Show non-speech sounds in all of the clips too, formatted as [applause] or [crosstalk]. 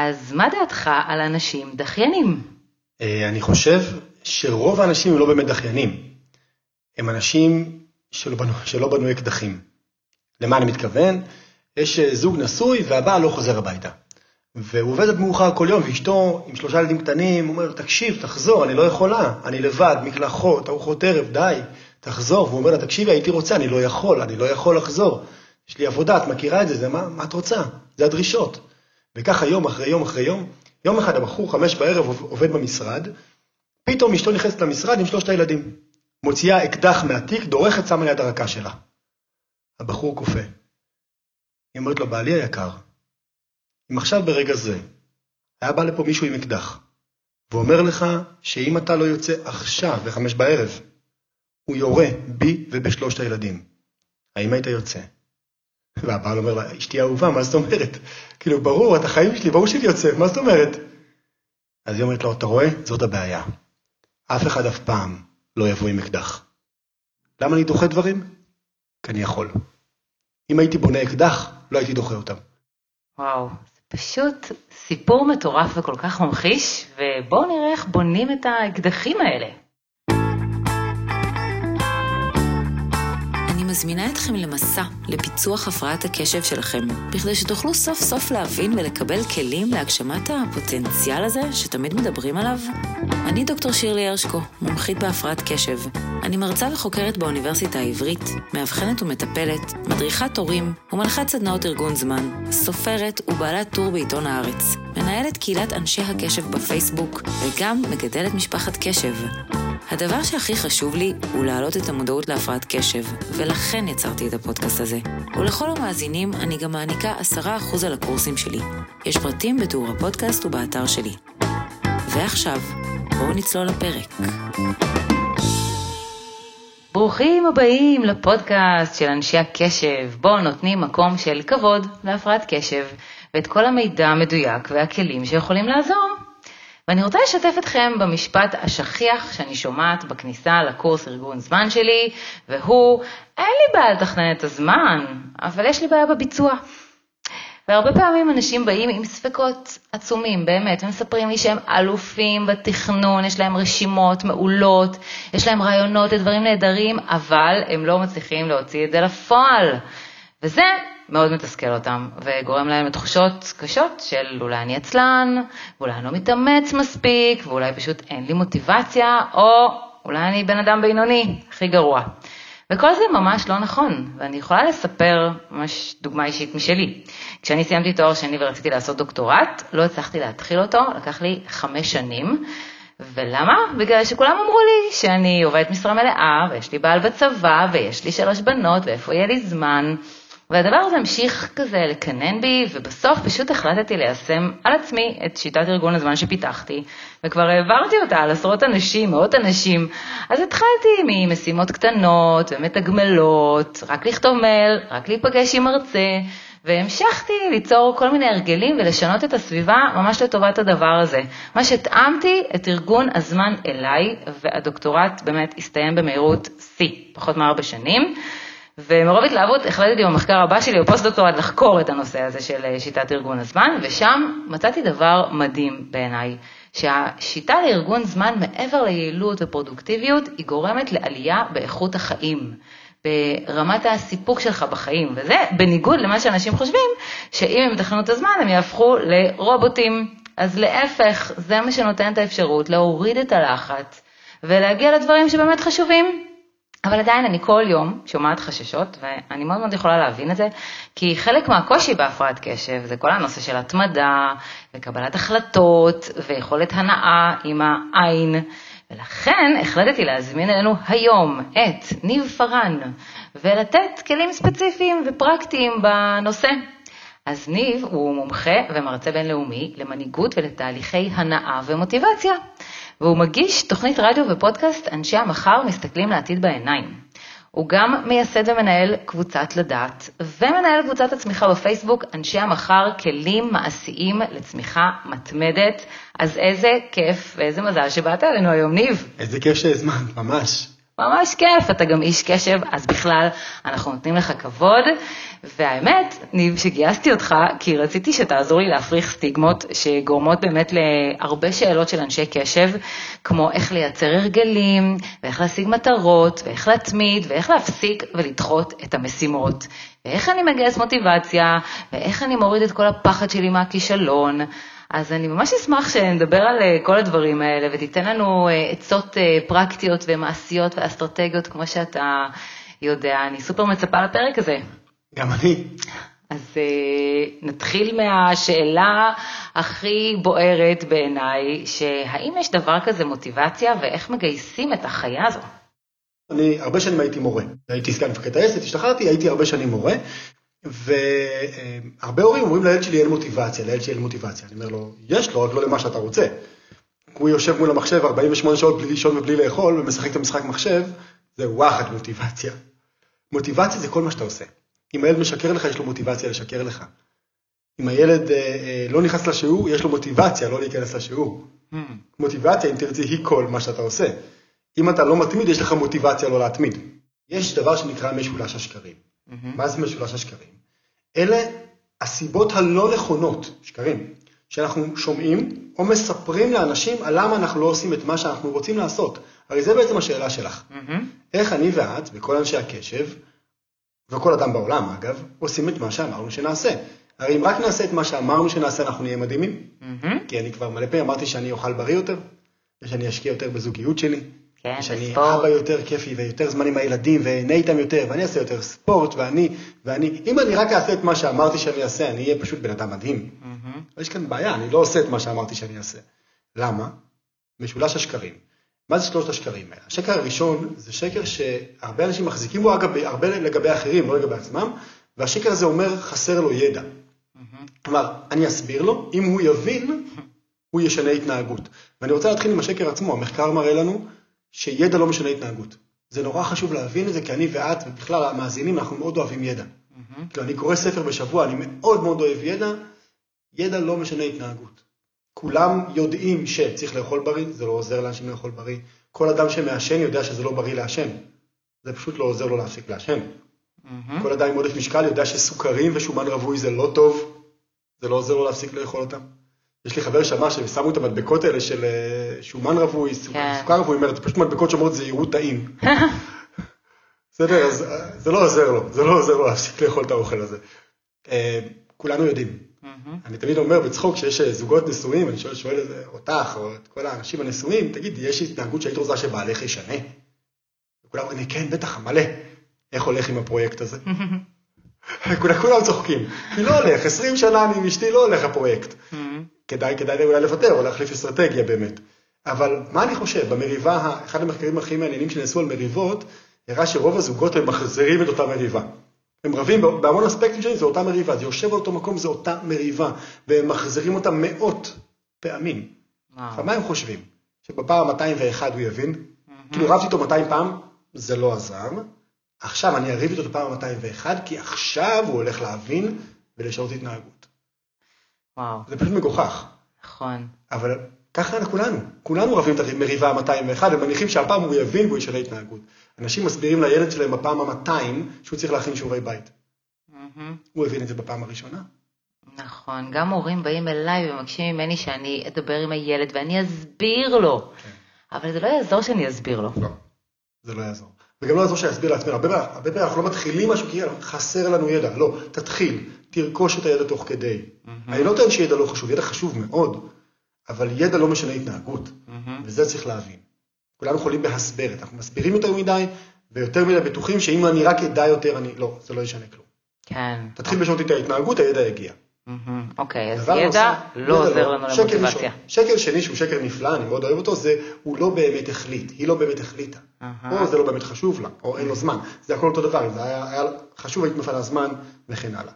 אז מה דעתך על אנשים דחיינים? אה, אני חושב שרוב האנשים הם לא באמת דחיינים. הם אנשים שלא בנו, שלא בנו אקדחים. למה אני מתכוון? יש אה, זוג נשוי והבעל לא חוזר הביתה. והוא עובד עד מאוחר כל יום, ואשתו עם שלושה ילדים קטנים, הוא אומר, תקשיב, תחזור, אני לא יכולה, אני לבד, מקלחות, ארוחות ערב, די, תחזור. והוא אומר לה, תקשיבי, הייתי רוצה, אני לא יכול, אני לא יכול לחזור. יש לי עבודה, את מכירה את זה, זה מה, מה את רוצה? זה הדרישות. וככה יום אחרי יום אחרי יום, יום אחד הבחור, חמש בערב, עובד במשרד, פתאום אשתו נכנסת למשרד עם שלושת הילדים. מוציאה אקדח מהתיק, דורכת, שמה ליד הרקה שלה. הבחור קופא. היא אומרת לו, בעלי היקר, אם עכשיו ברגע זה היה בא לפה מישהו עם אקדח, ואומר לך שאם אתה לא יוצא עכשיו בחמש בערב, הוא יורה בי ובשלושת הילדים, האם היית יוצא? והבעל אומר לה, אשתי אהובה, מה זאת אומרת? כאילו, ברור, את החיים שלי, ברור שאני יוצא, מה זאת אומרת? אז היא אומרת לו, אתה רואה? זאת הבעיה. אף אחד אף פעם לא יבוא עם אקדח. למה אני דוחה דברים? כי אני יכול. אם הייתי בונה אקדח, לא הייתי דוחה אותם. וואו, זה פשוט סיפור מטורף וכל כך ממחיש, ובואו נראה איך בונים את האקדחים האלה. מזמינה אתכם למסע לפיצוח הפרעת הקשב שלכם, בכדי שתוכלו סוף סוף להבין ולקבל כלים להגשמת הפוטנציאל הזה שתמיד מדברים עליו. אני דוקטור שירלי הרשקו, מומחית בהפרעת קשב. אני מרצה וחוקרת באוניברסיטה העברית, מאבחנת ומטפלת, מדריכת הורים ומנחת סדנאות ארגון זמן, סופרת ובעלת טור בעיתון הארץ, מנהלת קהילת אנשי הקשב בפייסבוק וגם מגדלת משפחת קשב. הדבר שהכי חשוב לי הוא להעלות את המודעות להפרעת קשב, ולכן יצרתי את הפודקאסט הזה. ולכל המאזינים אני גם מעניקה 10% על הקורסים שלי. יש פרטים בתיאור הפודקאסט ובאתר שלי. ועכשיו, בואו נצלול לפרק. ברוכים הבאים לפודקאסט של אנשי הקשב, בו נותנים מקום של כבוד להפרעת קשב, ואת כל המידע המדויק והכלים שיכולים לעזור. ואני רוצה לשתף אתכם במשפט השכיח שאני שומעת בכניסה לקורס ארגון זמן שלי, והוא, אין לי בעיה לתכנן את הזמן, אבל יש לי בעיה בביצוע. והרבה פעמים אנשים באים עם ספקות עצומים, באמת, ומספרים לי שהם אלופים בתכנון, יש להם רשימות מעולות, יש להם רעיונות לדברים נהדרים, אבל הם לא מצליחים להוציא את זה לפועל. וזה מאוד מתסכל אותם, וגורם להם לתחושות קשות של אולי אני עצלן, ואולי אני לא מתאמץ מספיק, ואולי פשוט אין לי מוטיבציה, או אולי אני בן אדם בינוני, הכי גרוע. וכל זה ממש לא נכון, ואני יכולה לספר ממש דוגמה אישית משלי. כשאני סיימתי תואר שני ורציתי לעשות דוקטורט, לא הצלחתי להתחיל אותו, לקח לי חמש שנים. ולמה? בגלל שכולם אמרו לי שאני עובדת משרה מלאה, ויש לי בעל בצבא, ויש לי שלוש בנות, ואיפה יהיה לי זמן. והדבר הזה המשיך כזה לקנן בי, ובסוף פשוט החלטתי ליישם על עצמי את שיטת ארגון הזמן שפיתחתי, וכבר העברתי אותה על עשרות אנשים, מאות אנשים, אז התחלתי ממשימות קטנות ומתגמלות, רק לכתוב מייל, רק להיפגש עם מרצה, והמשכתי ליצור כל מיני הרגלים ולשנות את הסביבה ממש לטובת הדבר הזה. משהתאמתי את ארגון הזמן אליי, והדוקטורט באמת הסתיים במהירות שיא, פחות מארבע שנים. ומרוב התלהבות החלטתי במחקר הבא שלי, בפוסט-דוקטורט, לחקור את הנושא הזה של אה, שיטת ארגון הזמן, ושם מצאתי דבר מדהים בעיניי, שהשיטה לארגון זמן, מעבר ליעילות ופרודוקטיביות, היא גורמת לעלייה באיכות החיים. ברמת הסיפוק שלך בחיים, וזה בניגוד למה שאנשים חושבים, שאם הם יתכננו את הזמן הם יהפכו לרובוטים. אז להפך, זה מה שנותן את האפשרות להוריד את הלחץ ולהגיע לדברים שבאמת חשובים. אבל עדיין אני כל יום שומעת חששות, ואני מאוד מאוד יכולה להבין את זה, כי חלק מהקושי בהפרעת קשב זה כל הנושא של התמדה, וקבלת החלטות, ויכולת הנאה עם העין, ולכן החלטתי להזמין אלינו היום את ניב פארן, ולתת כלים ספציפיים ופרקטיים בנושא. אז ניב הוא מומחה ומרצה בינלאומי למנהיגות ולתהליכי הנאה ומוטיבציה. והוא מגיש תוכנית רדיו ופודקאסט אנשי המחר מסתכלים לעתיד בעיניים. הוא גם מייסד ומנהל קבוצת לדעת, ומנהל קבוצת הצמיחה בפייסבוק, אנשי המחר, כלים מעשיים לצמיחה מתמדת. אז איזה כיף ואיזה מזל שבאת אלינו היום, ניב. איזה כיף שהזמנת, ממש. ממש כיף, אתה גם איש קשב, אז בכלל, אנחנו נותנים לך כבוד. והאמת, ניב, שגייסתי אותך, כי רציתי שתעזור לי להפריך סטיגמות שגורמות באמת להרבה שאלות של אנשי קשב, כמו איך לייצר הרגלים, ואיך להשיג מטרות, ואיך להתמיד, ואיך להפסיק ולדחות את המשימות. ואיך אני מגייס מוטיבציה, ואיך אני מוריד את כל הפחד שלי מהכישלון. אז אני ממש אשמח שנדבר על אה, כל הדברים האלה ותיתן לנו אה, עצות אה, פרקטיות ומעשיות ואסטרטגיות כמו שאתה יודע. אני סופר מצפה לפרק הזה. גם אני. אז נתחיל מהשאלה הכי בוערת בעיניי, שהאם יש דבר כזה מוטיבציה ואיך מגייסים את החיה הזו? אני הרבה שנים הייתי מורה. הייתי סגן מפקד טייסת, השתחררתי, הייתי הרבה שנים מורה, והרבה הורים אומרים לילד שלי אין מוטיבציה, לילד שלי אין מוטיבציה. אני אומר לו, יש לו, רק לא למה שאתה רוצה. הוא יושב מול המחשב 48 שעות בלי לישון ובלי לאכול, ומשחק את המשחק מחשב, זה וואחד מוטיבציה. מוטיבציה זה כל מה שאתה עושה. אם הילד משקר לך, יש לו מוטיבציה לשקר לך. אם הילד אה, אה, לא נכנס לשיעור, יש לו מוטיבציה לא להיכנס לשיעור. Hmm. מוטיבציה, אם תרצי, היא כל מה שאתה עושה. אם אתה לא מתמיד, יש לך מוטיבציה לא להתמיד. יש דבר שנקרא משולש השקרים. Mm-hmm. מה זה משולש השקרים? אלה הסיבות הלא נכונות, שקרים, שאנחנו שומעים או מספרים לאנשים על למה אנחנו לא עושים את מה שאנחנו רוצים לעשות. הרי זה בעצם השאלה שלך. Mm-hmm. איך אני ואת וכל אנשי הקשב, וכל אדם בעולם אגב, עושים את מה שאמרנו שנעשה. הרי אם רק נעשה את מה שאמרנו שנעשה, אנחנו נהיה מדהימים. Mm-hmm. כי אני כבר מלא פעמים אמרתי שאני אוכל בריא יותר, ושאני אשקיע יותר בזוגיות שלי, כן, שאני אבא יותר כיפי ויותר זמן עם הילדים ואהנה איתם יותר ואני אעשה יותר ספורט ואני, ואני, אם אני רק אעשה את מה שאמרתי שאני אעשה, אני אהיה פשוט בן אדם מדהים. Mm-hmm. יש כאן בעיה, אני לא עושה את מה שאמרתי שאני אעשה. למה? משולש השקרים. מה זה שלושת השקרים האלה? השקר הראשון זה שקר שהרבה אנשים מחזיקים בו, אגב, הרבה לגבי אחרים, לא לגבי עצמם, והשקר הזה אומר חסר לו ידע. Mm-hmm. כלומר, אני אסביר לו, אם הוא יבין, הוא ישנה התנהגות. ואני רוצה להתחיל עם השקר עצמו, המחקר מראה לנו שידע לא משנה התנהגות. זה נורא חשוב להבין את זה, כי אני ואת, ובכלל המאזינים, אנחנו מאוד אוהבים ידע. Mm-hmm. כאילו, אני קורא ספר בשבוע, אני מאוד מאוד אוהב ידע, ידע לא משנה התנהגות. כולם יודעים שצריך לאכול בריא, זה לא עוזר לאנשים לאכול בריא. כל אדם שמעשן יודע שזה לא בריא לעשן. זה פשוט לא עוזר לו להפסיק לעשן. Mm-hmm. כל אדם עם עודף משקל יודע שסוכרים ושומן רווי זה לא טוב, זה לא עוזר לו להפסיק לאכול אותם. יש לי חבר שאמר שהם שמו את המדבקות האלה של אה, שומן רווי, כן. סוכר רווי, זה פשוט מדבקות שאומרות זהירות טעים. בסדר, אז אה, זה לא עוזר לו, זה לא עוזר לו להפסיק לאכול את האוכל הזה. אה, כולנו יודעים. אני תמיד אומר בצחוק שיש זוגות נשואים, אני שואל, שואל אותך או את כל האנשים הנשואים, תגיד, יש התנהגות שהיית רוצה שבעלך ישנה? וכולם אומרים, כן, בטח, מלא. איך הולך עם הפרויקט הזה? [laughs] כולם צוחקים. כי לא הולך, 20 שנה אני עם אשתי, לא הולך הפרויקט. כדאי, כדאי אולי לוותר או להחליף אסטרטגיה באמת. אבל מה אני חושב, במריבה, אחד המחקרים הכי מעניינים שנעשו על מריבות, הראה שרוב הזוגות הם מחזירים את אותה מריבה. הם רבים בהמון אספקטים שלהם, זה אותה מריבה, זה יושב באותו מקום, זה אותה מריבה, והם מחזירים אותה מאות פעמים. עכשיו, מה הם חושבים? שבפעם 201 הוא יבין? כאילו רבתי איתו 200 פעם, זה לא עזר. עכשיו אני אריב איתו בפעם 201, כי עכשיו הוא הולך להבין ולשנות התנהגות. וואו. זה פשוט מגוחך. נכון. אבל ככה אנחנו כולנו. כולנו רבים את המריבה ה-201 ומניחים שהפעם הוא יבין והוא ישנה התנהגות. אנשים מסבירים לילד שלהם בפעם ה-200 שהוא צריך להכין שיעורי בית. Mm-hmm. הוא הבין את זה בפעם הראשונה. נכון, גם הורים באים אליי ומבקשים ממני שאני אדבר עם הילד ואני אסביר לו. כן. אבל זה לא יעזור שאני אסביר לו. לא, זה לא יעזור. וגם לא יעזור שאני אסביר לעצמנו. הרבה פעמים אנחנו לא מתחילים משהו כי חסר לנו ידע. לא, תתחיל. תרכוש את הידע תוך כדי. אני לא טוען שידע לא חשוב, ידע חשוב מאוד, אבל ידע לא משנה התנהגות. וזה צריך להבין. כולנו יכולים בהסברת, אנחנו מסבירים יותר מדי, ויותר מדי בטוחים שאם אני רק אדע יותר, אני, לא, זה לא ישנה כלום. כן. תתחיל בשנות את ההתנהגות, הידע יגיע. אוקיי, אז ידע לא עוזר לנו למוטיבציה. שקר שני שהוא שקר נפלא, אני מאוד אוהב אותו, זה הוא לא באמת החליט, היא לא באמת החליטה. או זה לא באמת חשוב לה, או אין לו זמן. זה הכל אותו דבר, אם זה היה חשוב היית נופל הזמן וכן הלאה.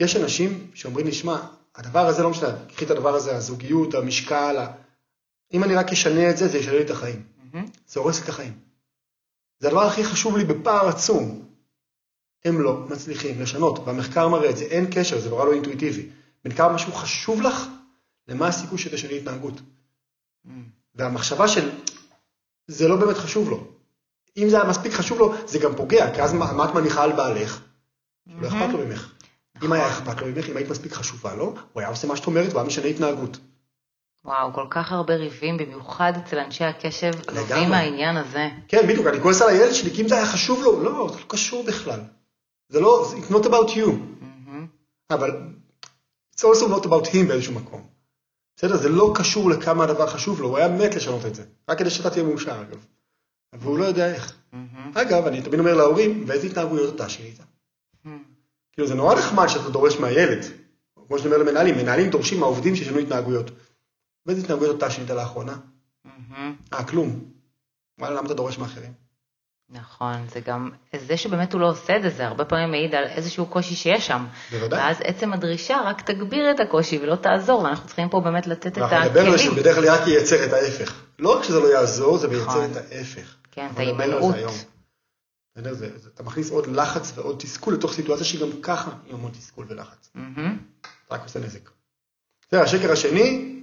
יש אנשים שאומרים לי, שמע, הדבר הזה לא משנה, קחי את הדבר הזה, הזוגיות, המשקל, אם אני רק אשנה את זה, זה ישנה לי את החיים. זה הורס את החיים. זה הדבר הכי חשוב לי בפער עצום. הם לא מצליחים לשנות, והמחקר מראה את זה, אין קשר, זה נורא לא אינטואיטיבי. בין כמה משהו חשוב לך, למה הסיכוי שתשני התנהגות. Mm. והמחשבה של, זה לא באמת חשוב לו, אם זה היה מספיק חשוב לו, זה גם פוגע, כי אז מה את מניחה על בעלך? לא אכפת לו ממך. אם היה אכפת לו ממך, אם היית מספיק חשובה לו, הוא היה עושה מה שאת אומרת, הוא היה משנה התנהגות. וואו, כל כך הרבה ריבים, במיוחד אצל אנשי הקשב. נובעים מהעניין הזה. כן, בדיוק, אני כועס על הילד שלי, כי אם זה היה חשוב לו, לא, זה לא קשור בכלל. זה לא, it's not about you. מהמם. אבל it's also not about him באיזשהו מקום. בסדר? זה לא קשור לכמה הדבר חשוב לו, הוא היה מת לשנות את זה. רק כדי שאתה תהיה מאושר, אגב. והוא לא יודע איך. מהמם. אגב, אני תמיד אומר להורים, באיזה התנהגויות אתה איתה? מהמם. כאילו, זה נורא נחמד שאתה דורש מהילד. כמו שאני אומר למנהלים, מנהלים דורשים מהעובדים שישנו התנהגויות. באיזה התנהגויות אתה שינית לאחרונה? מהמם. אה, כלום. וואלה, למה אתה דורש מאחרים? נכון, זה גם, זה שבאמת הוא לא עושה את זה, זה הרבה פעמים מעיד על איזשהו קושי שיש שם. בוודאי. ואז עצם הדרישה רק תגביר את הקושי ולא תעזור, ואנחנו צריכים פה באמת לתת את אנחנו נדבר על זה הכלים. שבדרך כלל רק ייצר את ההפך. לא רק שזה לא יעזור, זה מייצר נכון. את ההפך. כן, את זה ההימנעות. זה- זה- אתה מכניס עוד לחץ ועוד תסכול לתוך סיטואציה שגם ככה היא המון תסכול ולחץ. רק עושה נזק. בסדר, השקר השני,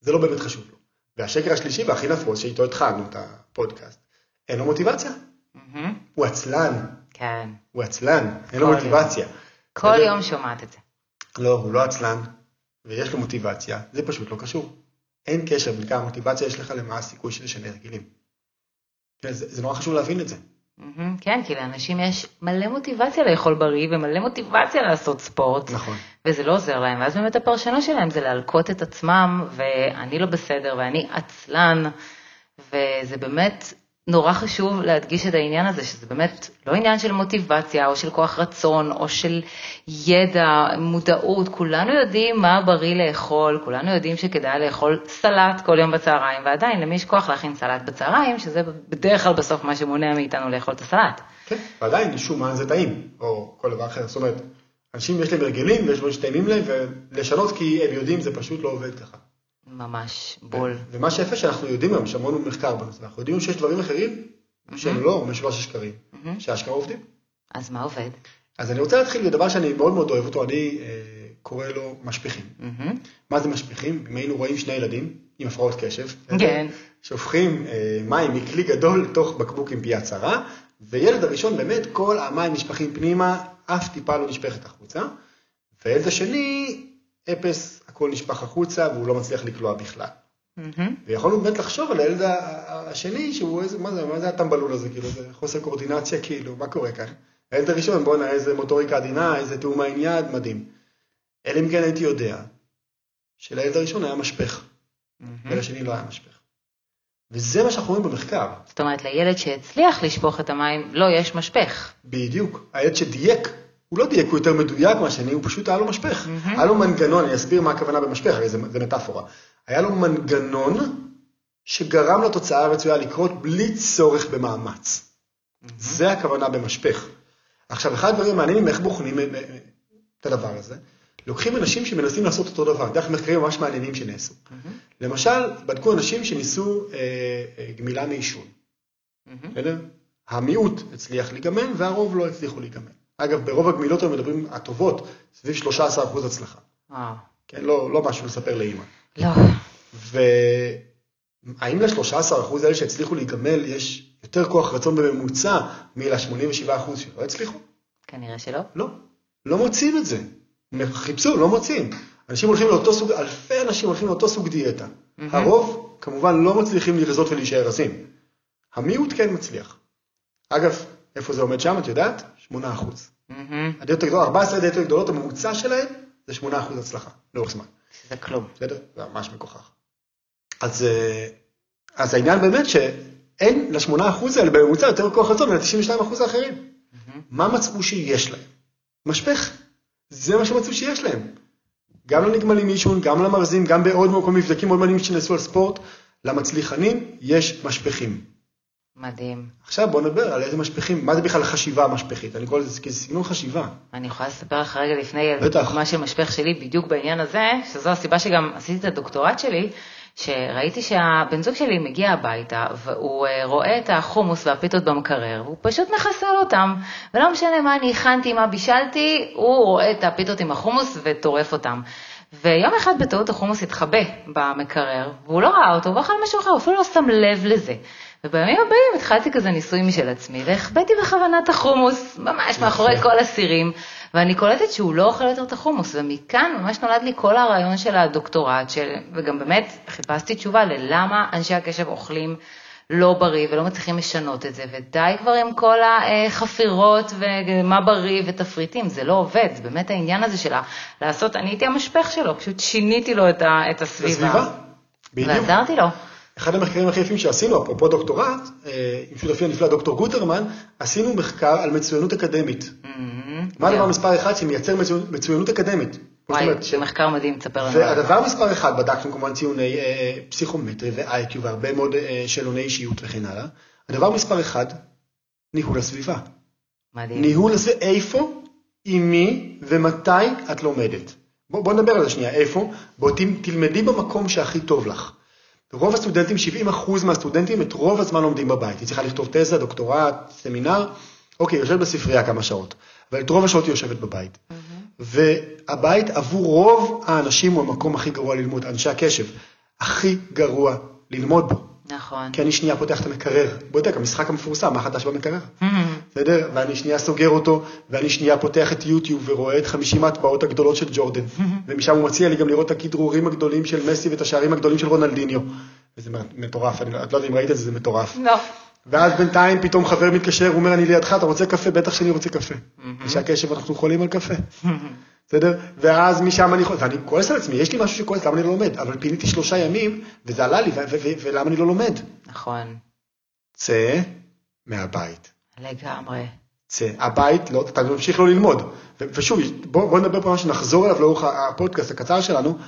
זה לא באמת חשוב לו. והשקר השלישי והכי נפוץ, שאיתו התחלנו את הפודקאסט, אין לו מוטיבציה. מהמם. הוא עצלן, כן. הוא עצלן, אין לו כל מוטיבציה. כל בסדר? יום שומעת את זה. לא, הוא לא עצלן, ויש לו מוטיבציה, זה פשוט לא קשור. אין קשר בין כמה מוטיבציה יש לך למה הסיכוי של לשנה הרגלים. כן, זה, זה נורא חשוב להבין את זה. מהמם. כן, כי לאנשים יש מלא מוטיבציה לאכול בריא ומלא מוטיבציה לעשות ספורט. נכון. וזה לא עוזר להם, ואז באמת הפרשנות שלהם זה להלקות את עצמם, ואני לא בסדר, ואני עצלן, וזה באמת נורא חשוב להדגיש את העניין הזה, שזה באמת לא עניין של מוטיבציה, או של כוח רצון, או של ידע, מודעות, כולנו יודעים מה בריא לאכול, כולנו יודעים שכדאי לאכול סלט כל יום בצהריים, ועדיין למי יש כוח להכין סלט בצהריים, שזה בדרך כלל בסוף מה שמונע מאיתנו לאכול את הסלט. כן, ועדיין שומן זה טעים, או כל דבר אחר. זאת אומרת, אנשים יש להם הרגלים ויש דברים שטעימים להם, ולשנות כי הם יודעים זה פשוט לא עובד ככה. ממש בול. ומה שיפה שאנחנו יודעים היום, יש המון מחקר בנושא, אנחנו יודעים שיש דברים אחרים שהם לא משולש השקרים, מהמם. שהשקרים עובדים. אז מה עובד? אז אני רוצה להתחיל בדבר שאני מאוד מאוד אוהב אותו, אני אה, קורא לו משפיכים. מהמם. מה זה משפיכים? אם היינו רואים שני ילדים עם הפרעות קשב, כן. שופכים אה, מים מכלי גדול לתוך בקבוק עם פיה צרה, וילד הראשון באמת כל המים נשפכים פנימה, אף טיפה לא נשפכת החוצה, והילד השני, אפס, הכל נשפך החוצה והוא לא מצליח לקלוע בכלל. מהמם. ויכולנו באמת לחשוב על הילד השני, שהוא איזה, מה זה, מה זה הטמבלול הזה, כאילו, זה חוסר קואורדינציה, כאילו, מה קורה כאן? הילד הראשון, בואנה, איזה מוטוריקה עדינה, איזה תיאום העין יד, מדהים. אלא אם כן הייתי יודע שלילד הראשון היה משפך, מהמם. ולשני לא היה משפך. וזה מה שאנחנו רואים במחקר, זאת אומרת, לילד שהצליח לשפוך את המים, לא יש משפך. בדיוק. הילד שדייק, הוא לא דייק, הוא יותר מדויק מהשני, הוא פשוט היה לו משפך. מהמם. היה לו מנגנון, אני אסביר מה הכוונה במשפך, הרי זה, זה מטאפורה. היה לו מנגנון שגרם לתוצאה הרצויה לקרות בלי צורך במאמץ. זה הכוונה במשפך. עכשיו, אחד הדברים המעניינים, איך בוחנים אה, אה, את הדבר הזה, לוקחים אנשים שמנסים לעשות אותו דבר, דרך מחקרים ממש מעניינים שנעשו. מהמם. למשל, בדקו אנשים שניסו אה, אה, גמילה מעישון. בסדר? המיעוט הצליח להיגמל והרוב לא הצליחו להיגמל. אגב, ברוב הגמילות הם מדברים הטובות, סביב 13% הצלחה. וואו. כן, לא, לא משהו לספר לאימא. לא. והאם ל-13% האלה שהצליחו להיגמל יש יותר כוח רצון בממוצע מל-87% שלא הצליחו? כנראה שלא. לא. לא מוצאים את זה. חיפשו, לא מוצאים. אנשים הולכים לאותו סוג, אלפי אנשים הולכים לאותו סוג דיאטה. הרוב כמובן לא מצליחים לרזות ולהישאר רזים. המיעוט כן מצליח. אגב, איפה זה עומד שם, את יודעת? 8%. מהמם. הדיאטות הגדולות, 14 הדיאטות הגדולות, הממוצע שלהן זה 8% הצלחה, לאורך זמן. זה כלום. בסדר? זה ממש מגוחך. אז, אה, אז העניין באמת שאין ל-8% האלה בממוצע יותר כוח רצון מל-92% האחרים. מהמם. מה מצאו שיש להם? משפך. זה מה שמצאו שיש להם. גם לנגמלים מעישון, גם למרזים, גם בעוד מקום מבדקים מאוד מעניינים שנעשו על ספורט, למצליחנים יש משפכים. מדהים. עכשיו בואו נדבר על איזה משפכים, מה זה בכלל חשיבה משפכית? אני קורא לזה כסגנון חשיבה. אני יכולה לספר לך רגע לפני. דוגמה של משפך שלי בדיוק בעניין הזה, שזו הסיבה שגם עשיתי את הדוקטורט שלי, שראיתי שהבן זוג שלי מגיע הביתה והוא אה, רואה את החומוס והפיתות במקרר, והוא פשוט מחסל אותם. ולא משנה מה אני הכנתי, מה בישלתי, הוא רואה את הפיתות עם החומוס וטורף אותם. ויום אחד בטעות החומוס התחבא במקרר, והוא לא ראה אותו, והוא אכל משהו אחר, הוא אפילו לא שם לב לזה. ובימים הבאים התחלתי כזה ניסוי משל עצמי, והחבאתי בכוונה את החומוס, ממש מאחורי כל הסירים, ואני קולטת שהוא לא אוכל יותר את החומוס, ומכאן ממש נולד לי כל הרעיון של הדוקטורט, של, וגם באמת חיפשתי תשובה ללמה אנשי הקשב אוכלים לא בריא ולא מצליחים לשנות את זה, ודי כבר עם כל החפירות ומה בריא ותפריטים, זה לא עובד, זה באמת העניין הזה שלה לעשות, אני הייתי המשפך שלו, פשוט שיניתי לו את הסביבה. הסביבה, בדיוק. ועזרתי לו. אחד המחקרים הכי יפים שעשינו, אפרופו דוקטורט, אה, עם שותפי הנפלא דוקטור גוטרמן, עשינו מחקר על מצוינות אקדמית. Mm-hmm. מה. הדבר מספר אחד שמייצר מצוינות- אקדמית? וואי, זה מחקר מדהים, תספר לנו. והדבר מספר אחד, בדקנו כמובן ציוני אה, פסיכומטרי ו-IQ והרבה מאוד אה, שאלוני אישיות וכן הלאה. הדבר מספר אחד, ניהול הסביבה. מדהים. ניהול הסביבה, איפה, עם מי ומתי את לומדת. בוא, בוא נדבר על זה שנייה, איפה? בוא תלמדי במקום שהכי טוב לך. רוב הסטודנטים, 70% מהסטודנטים, את רוב הזמן לומדים בבית. היא צריכה לכתוב תזה, דוקטורט, סמינר, אוקיי, יושבת בספרייה כמה שעות, אבל את רוב השעות היא יושבת בבית. והבית עבור רוב האנשים הוא המקום הכי גרוע ללמוד, אנשי הקשב, הכי גרוע ללמוד בו. נכון. כי אני שנייה פותח את המקרר, בודק, המשחק המפורסם, מה חדש במקרר? בסדר? ואני שנייה סוגר אותו, ואני שנייה פותח את יוטיוב ורואה את 50 ההטבעות הגדולות של ג'ורדן, ומשם הוא מציע לי גם לראות את הכדרורים הגדולים של מסי ואת השערים הגדולים של רונלדיניו. וזה מטורף, אני לא את לא יודע אם ראית את זה, זה מטורף. לא. ואז בינתיים פתאום חבר מתקשר, הוא אומר, אני לידך, אתה רוצה קפה? בטח שאני רוצה קפה. ושהקשב, אנחנו חולים על קפה. בסדר? ואז משם אני יכול, ואני כועס על עצמי, יש לי משהו שכועס, למה אני לא לומד? אבל פיניתי שלושה ימים, וזה עלה לי, ולמה אני לא לומד? נכון. צא מהבית. לגמרי. צא. הבית, לא, אתה ממשיך לא ללמוד. ושוב, בוא, בוא נדבר פה מה שנחזור אליו לאורך הפודקאסט הקצר שלנו,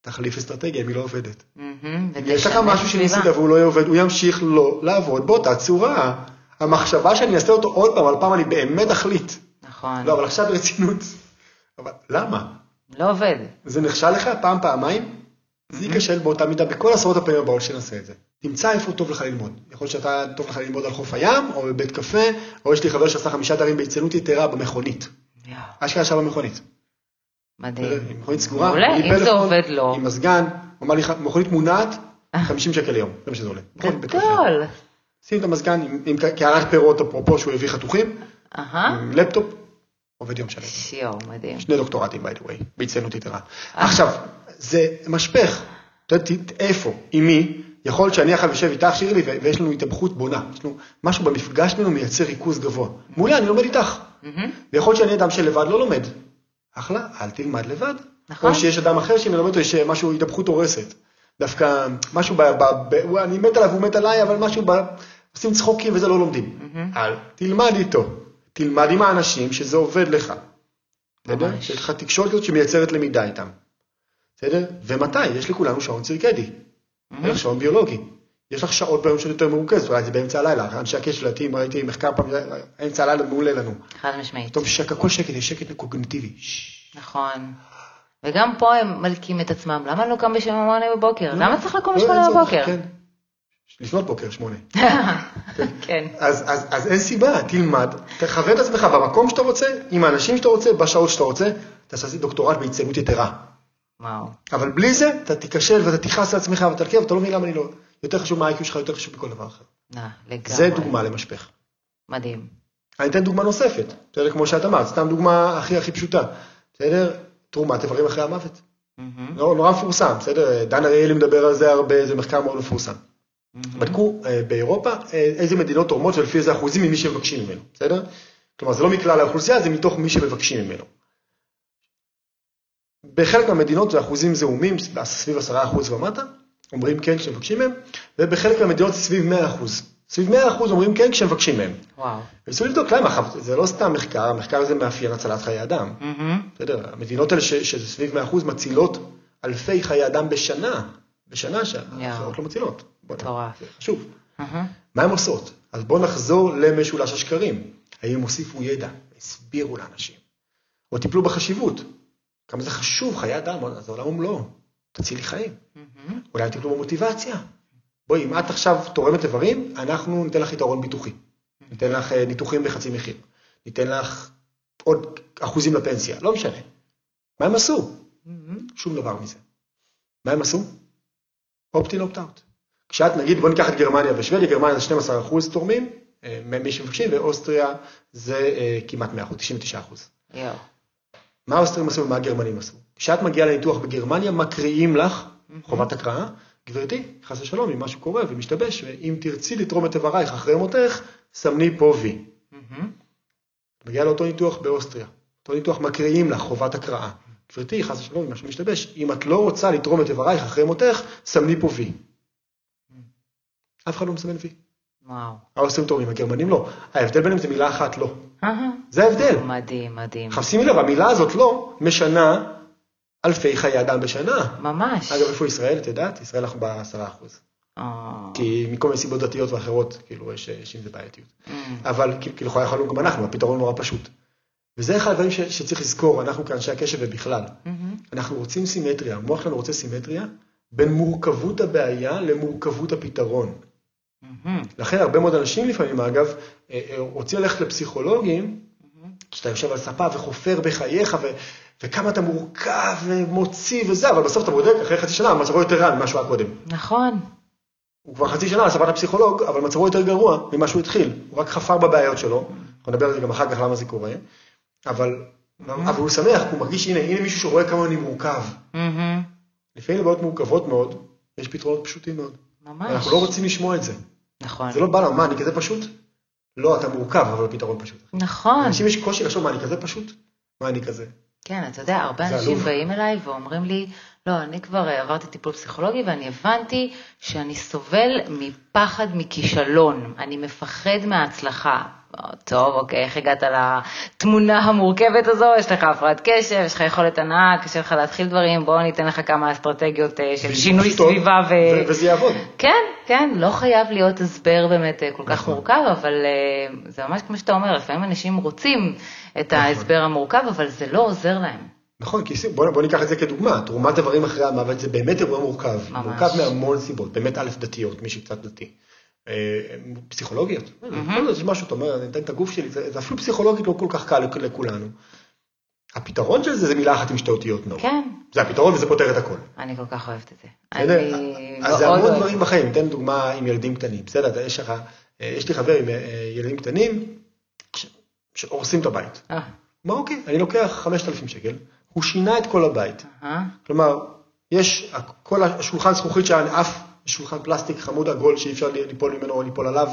תחליף אסטרטגיה אם היא לא עובדת. אם יש לך משהו. שניסית והוא לא עובד, הוא ימשיך לא לעבוד באותה צורה. המחשבה שאני אעשה אותו עוד פעם, על פעם אני באמת אחליט. נכון. לא, אבל עכשיו ברצינות. אבל למה? לא עובד. זה נכשל לך פעם, פעמיים? זה ייכשל באותה מידה בכל עשרות הפעמים הבאות שנעשה את זה. תמצא איפה טוב לך ללמוד. יכול להיות שאתה טוב לך ללמוד על חוף הים, או בבית קפה, או יש לי חבר שעשה חמישה דברים בהצטיינות יתרה במכונית. אשכרה ישב במכונית. מדהים. עם מכונית סגורה, מעולה, אם זה עובד לו. עם מזגן, הוא אמר לי, מכונית מונעת, 50 שקל ליום, זה מה שזה עולה. גדול. שים את המזגן עם- קערת פירות, אפרופו שהוא הביא חתוכים. עם לפטופ, עובד יום שלם. שיו, מדהים. שני דוקטורטים, by the way, בהצטיינות יתרה. עכשיו, זה משפך. אתה יודע, ת- איפה, עם מי, יכול להיות שאני עכשיו יושב איתך, שירלי, ויש לנו התאבכות בונה. יש לנו משהו במפגש בינינו מייצר ריכוז גבוה. מעולה, אני לומד איתך. ויכול להיות שאני אדם שלבד לא לומד. אחלה, אל תלמד לבד. נכון. או שיש אדם אחר שמלמד אותו, יש משהו, התאבכות הורסת. דווקא משהו, ב, ב, ב, הוא- אני מת עליו, הוא מת עליי, אבל משהו, ב, עושים צחוקים וזה לא לומדים. אל תלמד איתו. תלמד עם האנשים שזה עובד לך. בסדר? שיש לך תקשורת כזאת שמייצרת למידה איתם. בסדר? ומתי? יש לכולנו שעון צירקדי. יש לך שעון ביולוגי. יש לך שעות ביום שאת יותר מרוכזת, אולי זה באמצע הלילה. אנשי הקשר, לדעתי, אם ראיתי מחקר פעם, אמצע הלילה מעולה לנו. חד משמעית. טוב, שקע, כל שקט, יש שקט קוגניטיבי. נכון. וגם פה הם מלקים את עצמם, למה לא קם בשם המונה בבוקר? למה צריך לקום לא, בשמונה בבוקר? לפנות בוקר, שמונה. [laughs] כן. אז, אז, אז אין סיבה, תלמד, תכוון את עצמך במקום שאתה רוצה, עם האנשים שאתה רוצה, בשעות שאתה רוצה, תעשה דוקטורט בהצטיינות יתרה. וואו. אבל בלי זה, אתה תיכשל ואתה תכעס על עצמך ותלכי, ואתה לא מבין למה אני לא... יותר חשוב מה ה-IQ שלך, יותר חשוב מכל דבר אחר. נא, לגמרי. זה דוגמה למשפך. מדהים. אני אתן דוגמה נוספת, בסדר? כמו שאת אמרת, סתם דוגמה הכי הכי פשוטה, בסדר? תרומת איברים אחרי המוות. נורא, נורא מפורסם, בסדר? דן אריאלי מדבר על זה הרבה, זה מחקר מאוד מפורסם. בדקו אה, באירופה אה, איזה מדינות תורמות ולפי איזה אחוזים ממי שמבקשים ממנו, בסדר? כלומר, זה לא מכלל האוכלוסייה, זה מתוך מי שמבקשים ממנו. בחלק מהמדינות זה אחוזים זעומים, סביב 10% ומטה, אומרים כן כשמבקשים מהם, ובחלק מהמדינות זה סביב 100%. סביב 100% אומרים כן כשמבקשים מהם. וואו. וניסו לבדוק למה, זה לא סתם מחקר, המחקר הזה מאפיין הצלת חיי אדם. בסדר, המדינות האלה שזה סביב 100% מצילות אלפי חיי אדם בשנה, בשנה שהאחרות לא מצילות. מטורף. זה חשוב. מהמם. מה הן עושות? אז בואו נחזור למשולש השקרים. האם הם הוסיפו ידע, הסבירו לאנשים, או טיפלו בחשיבות. כמה זה חשוב, חיי אדם, אז העולם ומלואו, תצילי חיים. מהמם. אולי טיפלו במוטיבציה. בואי, אם את עכשיו תורמת איברים, אנחנו ניתן לך יתרון ביטוחי. ניתן לך אה, ניתוחים בחצי מחיר. ניתן לך עוד אחוזים לפנסיה, לא משנה. מה הם עשו? שום דבר מזה. מה הם עשו? אופטין אופט-אאוט. כשאת נגיד, בוא ניקח את גרמניה ושוודיה, גרמניה זה 12 אחוז תורמים, אה, מי שמבקשים, ואוסטריה זה אה, כמעט 100 אחוז, 99 אחוז. יואו. מה האוסטרים עשו ומה הגרמנים עשו? כשאת מגיעה לניתוח בגרמניה, מקריאים לך חובת הקראה, גברתי, חס ושלום, אם משהו קורה ומשתבש, ואם תרצי לתרום את איברייך אחרי מותך, סמני פה וי. מגיעה לאותו ניתוח באוסטריה. אותו ניתוח מקריאים לך חובת הקראה. גברתי, חס ושלום, אם משהו משתבש, אם את לא רוצה לתרום את איברייך אחרי מותך, סמני פה וי. אף אחד לא מסמן וי. וואו. האוסטרים תורמים, הגרמנים לא. ההבדל ביניהם זה מילה אחת לא. אהה. זה ההבדל. מדהים, מדהים. עכשיו שימי לב, המילה הזאת לא משנה אלפי חיי אדם בשנה. ממש. אגב, איפה ישראל, את יודעת? ישראל אנחנו בעשרה אחוז. אה, כי מכל מיני סיבות דתיות ואחרות, כאילו, יש, עם זה בעייתיות. אמ, אבל כאילו, כאילו, יכולנו גם אנחנו, הפתרון נורא פשוט. וזה אחד הדברים שצריך לזכור, אנחנו כאנשי הקשב ובכלל. מהמם. אנחנו רוצים סימטריה, המוח שלנו רוצה סימטריה בין מורכבות הבעיה למורכבות הפתרון. מהמם. לכן הרבה מאוד אנשים לפעמים, אגב, אה, אה, רוצים ללכת לפסיכולוגים, כשאתה יושב על ספה וחופר בחייך, ו, וכמה אתה מורכב ומוציא וזה, אבל בסוף אתה בודק, אחרי חצי שנה, מצבו יותר רע ממה שהוא היה קודם. נכון. הוא כבר חצי שנה על ספת הפסיכולוג, אבל מצבו יותר גרוע ממה שהוא התחיל. הוא רק חפר בבעיות שלו, אנחנו נדבר על זה גם אחר כך למה זה קורה, אבל, אבל הוא שמח, הוא מרגיש, הנה, הנה מישהו שרואה כמה אני מורכב. מהמם. לפעמים לבעיות מורכבות מאוד, יש פתרונות פשוטים מאוד. ממש. אנחנו לא רוצים לשמוע את זה. נכון. זה לא בא לנו, מה, אני כזה פשוט? לא, אתה מורכב, אבל הפתרון פשוט. נכון. לאנשים יש קושי לחשוב, מה, אני כזה פשוט? מה, אני כזה? כן, אתה יודע, הרבה אנשים עלוב. באים אליי ואומרים לי, לא, אני כבר אה, עברתי טיפול פסיכולוגי ואני הבנתי שאני סובל מפחד מכישלון, אני מפחד מההצלחה. טוב, אוקיי, איך הגעת לתמונה המורכבת הזו? יש לך הפרעת קשב, יש לך יכולת הנאה, קשה לך להתחיל דברים, בואו ניתן לך כמה אסטרטגיות אה, של שינוי טוב, סביבה ו... ו- וזה יעבוד. כן, כן, לא חייב להיות הסבר באמת אה, כל כך נכון. מורכב, אבל אה, זה ממש כמו שאתה אומר, לפעמים אנשים רוצים את נכון. ההסבר המורכב, אבל זה לא עוזר להם. נכון, כי בוא, בוא ניקח את זה כדוגמה, תרומת איברים אחרי המוות זה באמת אירוע מורכב, ממש. מורכב מהמון סיבות, באמת א' דתיות, מי שקצת דתי, פסיכולוגיות, יכול להיות, יש משהו, אתה אומר, אני אתן את הגוף שלי, זה, זה אפילו פסיכולוגית לא כל כך קל לכ- לכולנו. הפתרון של זה זה מילה אחת עם שתי אותיות נו. כן, זה הפתרון וזה פותר את הכל. אני כל כך אוהבת את זה. בסדר? אני אז זה המון. דברים בחיים, ניתן דוגמה עם ילדים קטנים, בסדר, יש לך, אה, יש לי חבר עם אה, ילדים קטנים שהורסים את הבית. אה, אמר, אוקיי, אני לוקח 5,000 שקל, הוא שינה את כל הבית. אה, כלומר, יש כל השולחן זכוכית שהיה עף, שולחן פלסטיק חמוד עגול שאי אפשר ליפול ממנו או ליפול עליו,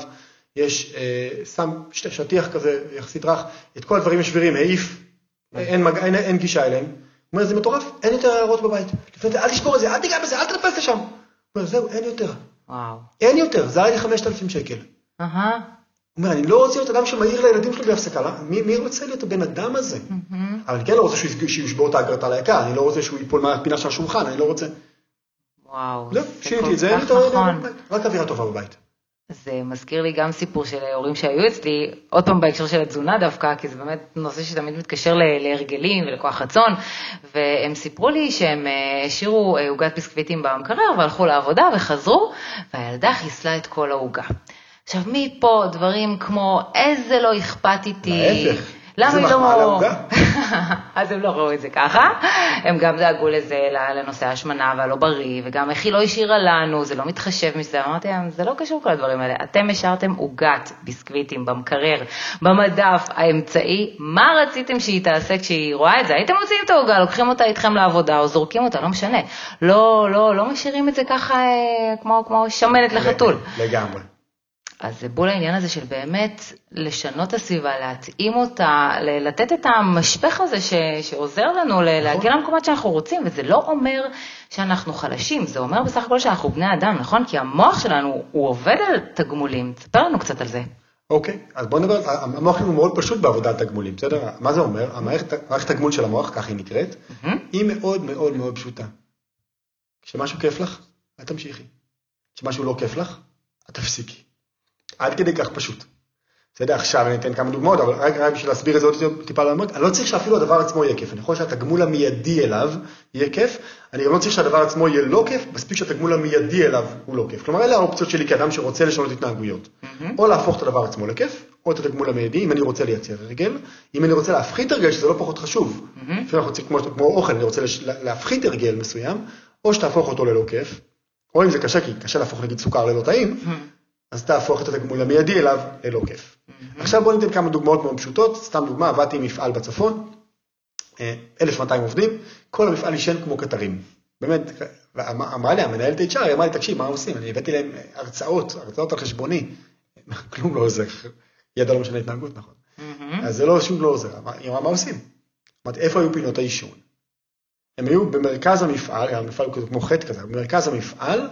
יש, אה, שם שטיח כזה יחסית רך, את כל הדברים השבירים העיף, אין, מג... אין, אין גישה אליהם. הוא אומר, זה מטורף, אין יותר הערות בבית. לפני זה, אל תשבור את זה, אל תיגע בזה, אל תטפס לשם. הוא אומר, זהו, אין יותר. וואו. אין יותר, זה היה לי 5,000 שקל. הוא אומר, אני לא רוצה להיות אדם שמעיר לילדים שלו בהפסקה, לא? מי, מי רוצה להיות הבן אדם הזה? אבל אני כן לא רוצה שהוא ישבור את האגרטל היקר, אני לא רוצה שהוא ייפול מהפינה של השולחן, אני לא רוצה. וואו. זה שיניתי את זה, נכון. רק אווירה טובה בבית. זה מזכיר לי גם סיפור של הורים שהיו אצלי, עוד פעם בהקשר של התזונה דווקא, כי זה באמת נושא שתמיד מתקשר להרגלים ולכוח רצון, והם סיפרו לי שהם אה, השאירו אה, עוגת ביסקוויטים במקרר והלכו לעבודה וחזרו, והילדה חיסלה את כל העוגה. עכשיו מפה דברים כמו איזה לא אכפת איתי, למה זה היא לא... מחמאה לעוגה. [laughs] [laughs] אז הם לא ראו את זה ככה, הם גם דאגו לזה, לנושא ההשמנה והלא בריא, וגם איך היא לא השאירה לנו, זה לא מתחשב מזה, אמרתי להם, זה לא קשור כל הדברים האלה, אתם השארתם עוגת ביסקוויטים במקרר, במדף האמצעי, מה רציתם שהיא תעשה כשהיא רואה את זה? הייתם מוציאים את העוגה, לוקחים אותה איתכם לעבודה, או זורקים אותה, לא משנה, לא, לא, לא משאירים את זה ככה אה, כמו, כמו שמנת לחתול. לגמרי. אז זה בול העניין הזה של באמת לשנות את הסביבה, להתאים אותה, לתת את המשפך הזה ש, שעוזר לנו ל- להגיע למקומות שאנחנו רוצים, וזה לא אומר שאנחנו חלשים, זה אומר בסך הכל שאנחנו בני אדם, נכון? כי המוח שלנו, הוא עובד על תגמולים, תספר לנו קצת על זה. אוקיי, אז בוא נדבר, המוח שלנו מאוד פשוט בעבודה על תגמולים, בסדר? מה זה אומר? המערכת מערכת התגמול של המוח, כך היא נקראת. היא מאוד מאוד מאוד פשוטה. כשמשהו כיף לך, את תמשיכי. כשמשהו לא כיף לך, את תפסיקי. עד כדי כך פשוט. אתה יודע, עכשיו אני אתן כמה דוגמאות, אבל רק, רק בשביל להסביר את זה עוד טיפה לעומק, אני לא צריך שאפילו הדבר עצמו יהיה כיף, אני יכול שהתגמול המיידי אליו יהיה כיף, אני גם לא צריך שהדבר עצמו יהיה לא כיף, מספיק שהתגמול המיידי אליו הוא לא כיף. כלומר, אלה האופציות שלי כאדם שרוצה לשנות התנהגויות. Mm-hmm. או להפוך את הדבר עצמו לכיף, או את התגמול המיידי, אם אני רוצה לייצר הרגל, אם אני רוצה להפחית הרגל, שזה לא פחות חשוב. Mm-hmm. לפעמים אנחנו רוצים, כמו, כמו אוכל, אני רוצה להפחית הרגל מסוים, או שתהפוך אותו ללא כיף, או אם זה קשה, כי קשה להפוך נגיד סוכר ללא טעים, Mm-hmm. אז תהפוך את התגמול המיידי אליו ללא כיף. עכשיו בואו ניתן כמה דוגמאות מאוד פשוטות, סתם דוגמה, עבדתי עם מפעל בצפון, אה, 1,200 עובדים, כל המפעל עישן כמו קטרים. באמת, אמרה לי המנהלת HR, היא אמרה לי, תקשיב, מה עושים? אני הבאתי להם הרצאות, הרצאות על חשבוני, [laughs] כלום לא עוזר, ידע לא משנה התנהגות, נכון. Mm-hmm. אז זה לא, שום לא עוזר, היא אמרה, מה עושים? אמרתי, איפה היו פינות העישון? הם היו במרכז המפעל, המפעל הוא כמו חטא כזה, במרכז המפעל,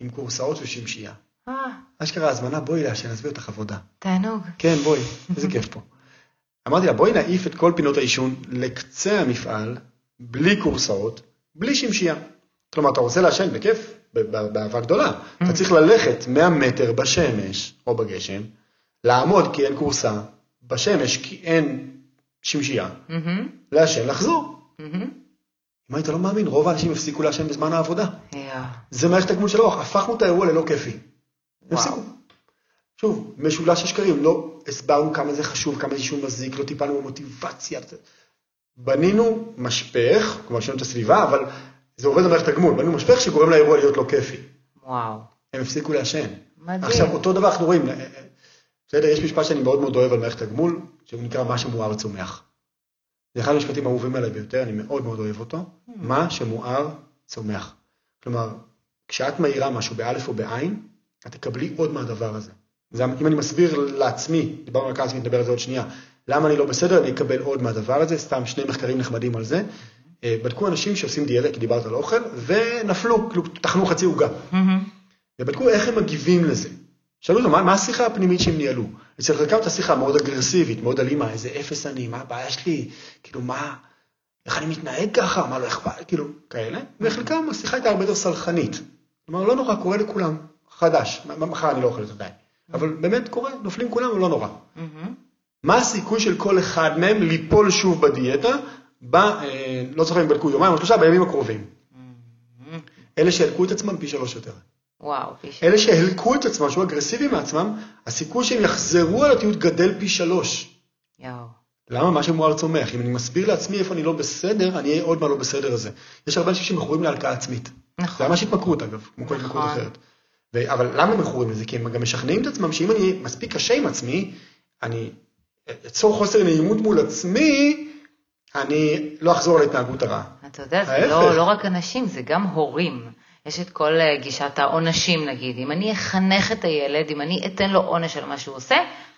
עם כורסאות ושמשייה. אשכרה הזמנה, בואי לעשן, עזבי אותך עבודה. תענוג. כן, בואי, איזה כיף פה. אמרתי לה, בואי נעיף את כל פינות העישון לקצה המפעל, בלי כורסאות, בלי שמשייה. כלומר, אתה רוצה לעשן בכיף, באהבה גדולה. אתה צריך ללכת 100 מטר בשמש או בגשם, לעמוד כי אין כורסה, בשמש כי אין שמשייה, מהמם, לעשן, לחזור. מהמם. אם היית לא מאמין, רוב האנשים הפסיקו לעשן בזמן העבודה. זה מערכת הגמול של האורך, הפכנו את האירוע ללא כיפי. הפסיקו. שוב, משולש השקרים, לא הסברנו כמה זה חשוב, כמה זה אישון מזיק, לא טיפלנו במוטיבציה. בנינו משפך, כלומר שינו את הסביבה, אבל זה עובד במערכת הגמול, בנינו משפך שגורם לאירוע להיות לא כיפי. וואו. הם הפסיקו לעשן. מדהים. עכשיו, אותו דבר אנחנו רואים, אה, בסדר, יש משפט שאני מאוד מאוד אוהב על מערכת הגמול, שהוא נקרא מה שמואר צומח. זה אחד המשפטים האהובים עליי ביותר, אני מאוד מאוד אוהב אותו. מה שמואר צומח. כלומר, כשאת מאירה משהו באלף או בעין, את תקבלי עוד מהדבר הזה. זה, אם אני מסביר לעצמי, דיברנו על כעס, נדבר על זה עוד שנייה, למה אני לא בסדר, אני אקבל עוד מהדבר הזה, סתם שני מחקרים נחמדים על זה. אה, בדקו אנשים שעושים דיאטה, כי דיברת על אוכל, ונפלו, כאילו, טחנו חצי עוגה. מהמם. ובדקו איך הם מגיבים לזה. שאלו אותם, מה, מה השיחה הפנימית שהם ניהלו? אצל חלקם את השיחה מאוד אגרסיבית, מאוד אלימה, איזה אפס אני, מה הבעיה שלי, כאילו מה, איך אני מתנהג ככה, מה לא אכפת, כאילו, כאלה. וחלקם השיחה הייתה הרבה יותר סלחנית. כלומר, לא נורא, קורה לכולם, חדש, מחר אני לא אוכל את זה, די. אבל באמת קורה, נופלים כולם, לא נורא. מהמם. מה הסיכוי של כל אחד מהם ליפול שוב בדיאטה, ב, אה, לא זוכר אם בדקו יומיים או שלושה, בימים הקרובים. מהמם. אלה שהלקו את עצמם פי שלוש יותר. וואו, איש. אלה שהלקו את עצמם, שהיו אגרסיביים מעצמם, הסיכוי שהם יחזרו על התיעוד גדל פי שלוש. יואו. למה? מה שמואר צומח. אם אני מסביר לעצמי איפה אני לא בסדר, אני אהיה עוד מה לא בסדר הזה. יש הרבה אנשים שמכורים להלקאה עצמית. זה נכון. ממש התמכרות אגב, כמו כל התמכרות נכון. אחרת. ו- אבל למה מכורים לזה? כי הם גם משכנעים את עצמם שאם אני מספיק קשה עם עצמי, אני אצור חוסר נעימות מול עצמי, אני לא אחזור על ההתנהגות הרעה. אתה יודע, זה. לא, לא רק אנשים, זה גם הורים. יש את כל אה, גישת העונשים נגיד. אם אני אחנך את הילד, אם אני אתן לו עונש על מה שהוא עושה,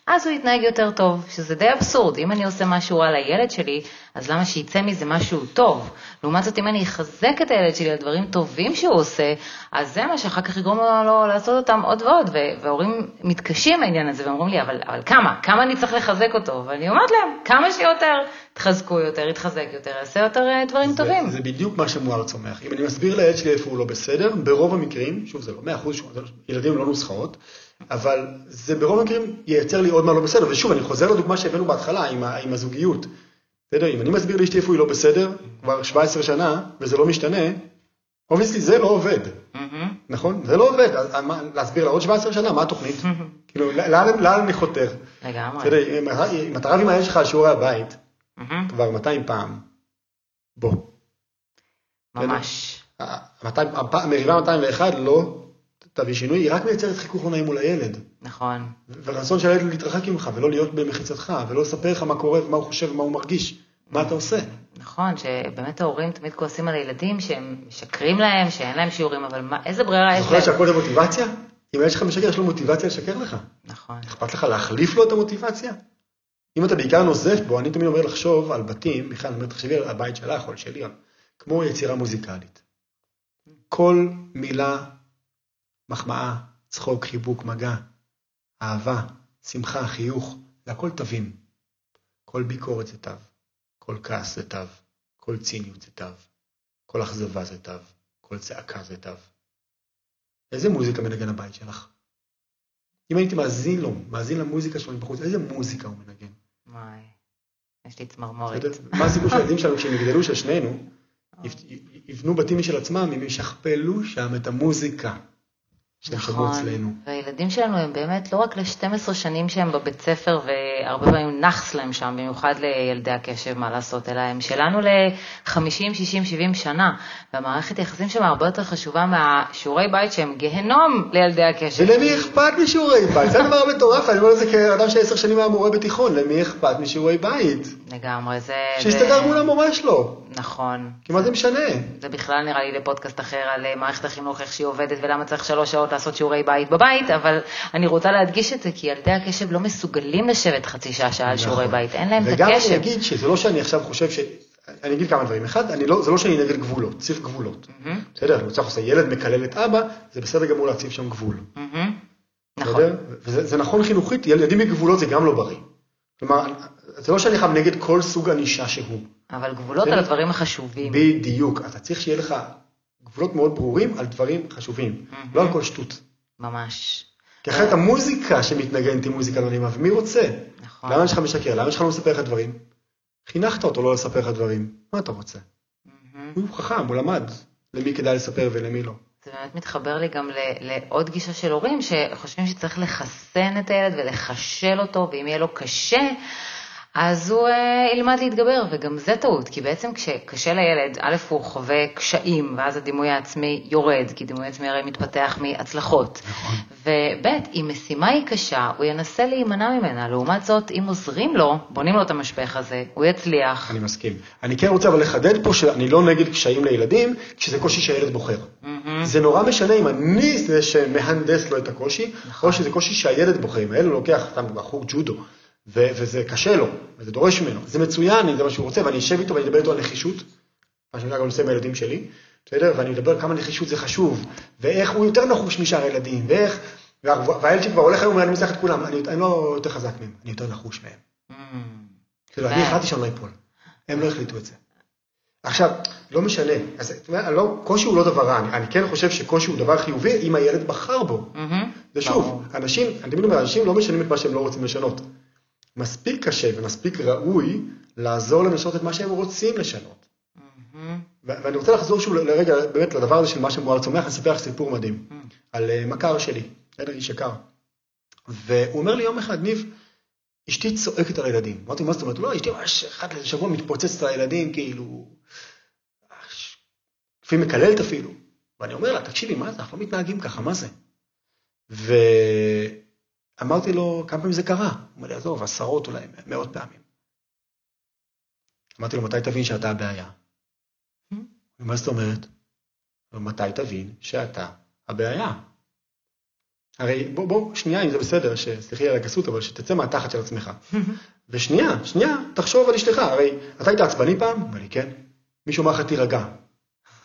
אז הוא יתנהג יותר טוב, שזה די אבסורד. אם אני עושה משהו רע לילד שלי, אז למה שיצא מזה משהו טוב? לעומת זאת, אם אני אחזק את הילד שלי על דברים טובים שהוא עושה, אז זה מה שאחר כך יגרום לו, לו לעשות אותם עוד ועוד. וההורים מתקשים עם העניין הזה, ואומרים לי, אבל, אבל כמה? כמה אני צריך לחזק אותו? ואני אומרת להם, כמה שיותר, תחזקו יותר, יתחזק יותר, יעשה יותר אה, דברים זה, טובים. זה בדיוק מה שמואר צומח. אם אני מסביר לילד שלי איפה הוא לא בסדר, ברוב המקרים, שוב זה לא 100%, שוב, זה לא- ילדים לא נוסחאות, אבל זה ברוב המקרים ייצר לי עוד מה לא בסדר, ושוב אני חוזר לדוגמה שהבאנו בהתחלה עם, ה, עם הזוגיות. בסדר, אם אני מסביר לאשתי איפה היא לא בסדר, כבר 17 שנה, וזה לא משתנה, obviously זה לא עובד, מהמם. נכון? זה לא עובד, אז מה, להסביר לה עוד 17 שנה, מה התוכנית? כאילו, לאן אני חותר? לגמרי. אם אתה רב עם הילד שלך על שיעורי הבית, מהמם. כבר 200 פעם, בוא. ממש. המריבה 201 לא תביא שינוי, היא רק מייצרת חיכוך לא נעים מול הילד. נכון. ורצון של הילד להתרחק ממך ולא להיות במחיצתך ולא לספר לך מה קורה ומה הוא חושב ומה הוא מרגיש, מה אתה עושה. נכון, שבאמת ההורים תמיד כועסים על הילדים שהם משקרים להם, שאין להם שיעורים, אבל מה, איזה ברירה יש זוכר להם? שהכל זה מוטיבציה? אם הילד שלך משקר, יש לו מוטיבציה לשקר לך. נכון. אכפת לך להחליף לו את המוטיבציה? אם אתה בעיקר נוזף בו, אני תמיד אומר לחשוב על בתים, בכלל, אני אומר, תחשבי על הבית שלך או על שלי, כמו יצירה מוזיקלית. כל מילה, מחמאה, צחוק, חיבוק, מגע, אהבה, שמחה, חיוך, זה הכל תווים. כל ביקורת זה תו, כל כעס זה תו, כל ציניות זה תו, כל אכזבה זה תו, כל צעקה זה תו. איזה מוזיקה מנגן הבית שלך? אם הייתי מאזין לו, מאזין למוזיקה שלו מבחוץ, איזה מוזיקה הוא מנגן? וואי, יש לי צמרמורת. מה הסיפור של הילדים שלנו כשהם יגדלו, של שנינו, יב- יבנו בתים משל עצמם, הם ישכפלו שם את המוזיקה אצלנו. נכון. והילדים שלנו הם באמת לא רק ל-12 שנים שהם בבית ספר והרבה פעמים נאחס להם שם, במיוחד לילדי הקשב, מה לעשות, אלא הם שלנו ל-50, 60, 70 שנה. והמערכת יחסים שם הרבה יותר חשובה מהשיעורי בית שהם גיהנום לילדי הקשב. ולמי אכפת משיעורי בית? זה הדבר מטורף, אני אומר את זה כאדם שעשר שנים היה מורה בתיכון, למי אכפת משיעורי בית? לגמרי, זה... שיסתדר מול המורה שלו, נכון. כי מה זה משנה? זה בכלל נראה לי לפודקאסט אחר על אה, מערכת החינוך, איך שהיא עובדת ולמה צריך שלוש שעות לעשות שיעורי בית בבית, אבל אני רוצה להדגיש את זה, כי ילדי הקשב לא מסוגלים לשבת חצי שעה שעה על שיעורי נכון. בית, אין להם את וגם אני הקשב. אגיד שזה לא שאני עכשיו חושב ש... אני אגיד כמה דברים. אחד, אני לא, זה לא שאני נגד גבולות, צריך גבולות. מהמם, בסדר, אני רוצה לעשות ילד מקלל את אבא, זה בסדר גמור להציב שם גבול. מהמם. נכון? וזה זה נכון חינוכית, ילדים בגבולות זה גם לא בריא. כלומר, זה לא שאני חייב נגד כל סוג ענישה שהוא. אבל גבולות. על הדברים החשובים. בדיוק. אתה צריך שיהיה לך גבולות מאוד ברורים על דברים חשובים. לא על כל שטות. ממש. כי אחרת המוזיקה שמתנגנת היא מוזיקה לא נעימה, ומי רוצה? נכון. למה שלך משקר? למה שלך לא מספר לך דברים? חינכת אותו לא לספר לך דברים, מה אתה רוצה? הוא חכם, הוא למד למי כדאי לספר ולמי לא. זה באמת מתחבר לי גם לעוד גישה של הורים שחושבים שצריך לחסן את הילד ולחשל אותו, ואם יהיה לו קשה, אז הוא אה, ילמד להתגבר, וגם זה טעות, כי בעצם כשקשה לילד, א', הוא חווה קשיים, ואז הדימוי העצמי יורד, כי דימוי עצמי הרי מתפתח מהצלחות. וב', אם משימה היא קשה, הוא ינסה להימנע ממנה. לעומת זאת, אם עוזרים לו, בונים לו את המשפך הזה, הוא יצליח. אני מסכים. אני כן רוצה אבל לחדד פה שאני לא נגד קשיים לילדים, כשזה קושי שהילד בוחר. זה נורא משנה אם אני זה שמהנדס לו את הקושי, נכון. או שזה קושי שהילד בוחר. אם הילד לוקח, סתם בחור ג'ודו, ו- וזה קשה לו, וזה דורש ממנו, זה מצוין, זה מה שהוא רוצה, ואני אשב איתו ואני אדבר איתו על נחישות, מה שאני גם עושה עם הילדים שלי, בסדר? ואני מדבר כמה נחישות זה חשוב, ואיך הוא יותר נחוש משאר הילדים, ואיך, וה- והילד שלי כבר הולך היום ואני מנצח את כולם, אני, אני לא יותר חזק מהם, אני יותר נחוש מהם. מהמם. כאילו, אני החלטתי שאני לא אפול. הם לא החליטו את זה. עכשיו, לא משנה, אז יודע, לא, קושי הוא לא דבר רע, אני, אני כן חושב שקושי הוא דבר חיובי אם הילד בחר בו. מהמם. ושוב. אנשים, אני תמיד אומר, אנשים לא משנים את מה שהם לא רוצים לשנות. מספיק קשה ומספיק ראוי לעזור להם לשנות את מה שהם רוצים לשנות. ו- ואני רוצה לחזור שוב לרגע, באמת, לדבר הזה של מה שמואר צומח, אני אספר לך סיפור מדהים, על אה, מכר שלי, בסדר, איש יקר. והוא אומר לי יום אחד, ניב, אשתי צועקת על הילדים. אמרתי, מה זאת אומרת? לא, אשתי ממש אחת לשבוע מתפוצצת על הילדים, כאילו, לפעמים מקללת אפילו. ואני אומר לה, תקשיבי, מה זה? אנחנו לא מתנהגים ככה, מה זה? ואמרתי לו, כמה פעמים זה קרה? הוא אומר לי, עזוב, עשרות אולי, מאות פעמים. אמרתי לו, מתי תבין שאתה הבעיה? מה זאת אומרת? מתי תבין שאתה הבעיה? הרי בוא, בוא, שנייה, אם זה בסדר, שסליחי על הגסות, אבל שתצא מהתחת של עצמך. [laughs] ושנייה, שנייה, תחשוב על אשתך, הרי אתה היית עצבני פעם? אמר לי, כן. מישהו אמר לך, תירגע.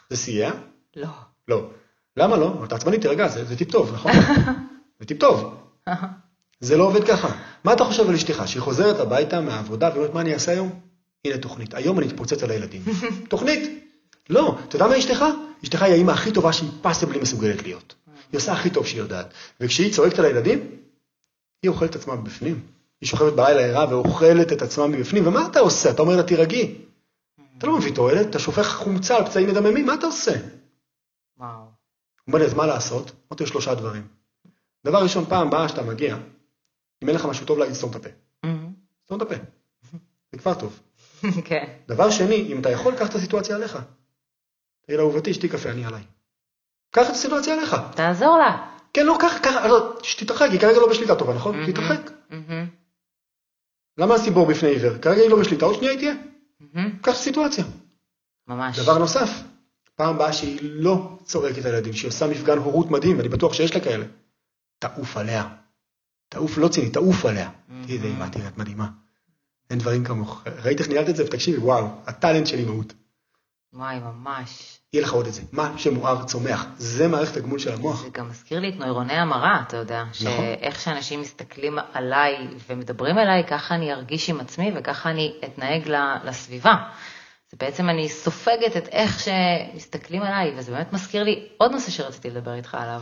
זה סייע? לא. לא. למה לא? אתה עצבני, תירגע, זה, זה טיפ טוב, נכון? [laughs] זה טיפ טוב. [laughs] זה לא עובד ככה. מה אתה חושב על אשתך? שהיא חוזרת הביתה מהעבודה ואומרת, מה אני אעשה היום? הנה תוכנית. היום אני אתפוצץ על הילדים. [laughs] תוכנית. לא. אתה יודע מה אשתך? אשתך היא האמא הכי טובה שהיא פאסיבלי מסוגלת להיות. היא עושה הכי טוב שהיא יודעת. וכשהיא צועקת על הילדים, היא אוכלת את עצמה מבפנים. היא שוכבת בלילה ערה ואוכלת את עצמה מבפנים. ומה אתה עושה? אתה אומר לה, תירגעי. אתה לא מביא תועלת, אתה שופך חומצה על פצעים מדממים, מה אתה עושה? וואו. הוא אומר לי, אז מה לעשות? אמרתי לו שלושה דברים. דבר ראשון, פעם הבאה שאתה מגיע, אם אין לך משהו טוב להגיד, סתום את הפה. מהמם. סתום את הפה. זה כבר טוב. [laughs] כן. דבר שני, אם אתה יכול, קח את הסיטואציה עליך. תגיד לאהובתי, שתי קפה, אני עליי. קח את הסיטואציה עליך. תעזור לה. כן, לא, קח, קח, לא, שתתרחק, היא כרגע לא בשליטה טובה, נכון? מהמם. תתרחק. מהמם. למה הסיבור בפני עיוור? כרגע היא לא בשליטה, עוד שנייה היא תהיה. קח את הסיטואציה. ממש. דבר נוסף, פעם הבאה שהיא לא צועקת על הילדים, שהיא עושה מפגן הורות מדהים, ואני בטוח שיש לה כאלה, תעוף עליה. תעוף לא ציני, תעוף עליה. תראי איזה אימא, תראי, את מדהימה. אין דברים כמוך. ראית איך ניהלת את זה? ותקשיבי, וואו, הטאלנט של אימהות. וואי, ממש. יהיה לך עוד את זה. מה שמואר צומח, זה מערכת הגמול של המוח. זה גם מזכיר לי את נוירוני המראה, אתה יודע. נכון. שאיך שאנשים מסתכלים עליי ומדברים אליי, ככה אני ארגיש עם עצמי וככה אני אתנהג לסביבה. זה בעצם אני סופגת את איך שמסתכלים עליי, וזה באמת מזכיר לי עוד נושא שרציתי לדבר איתך עליו.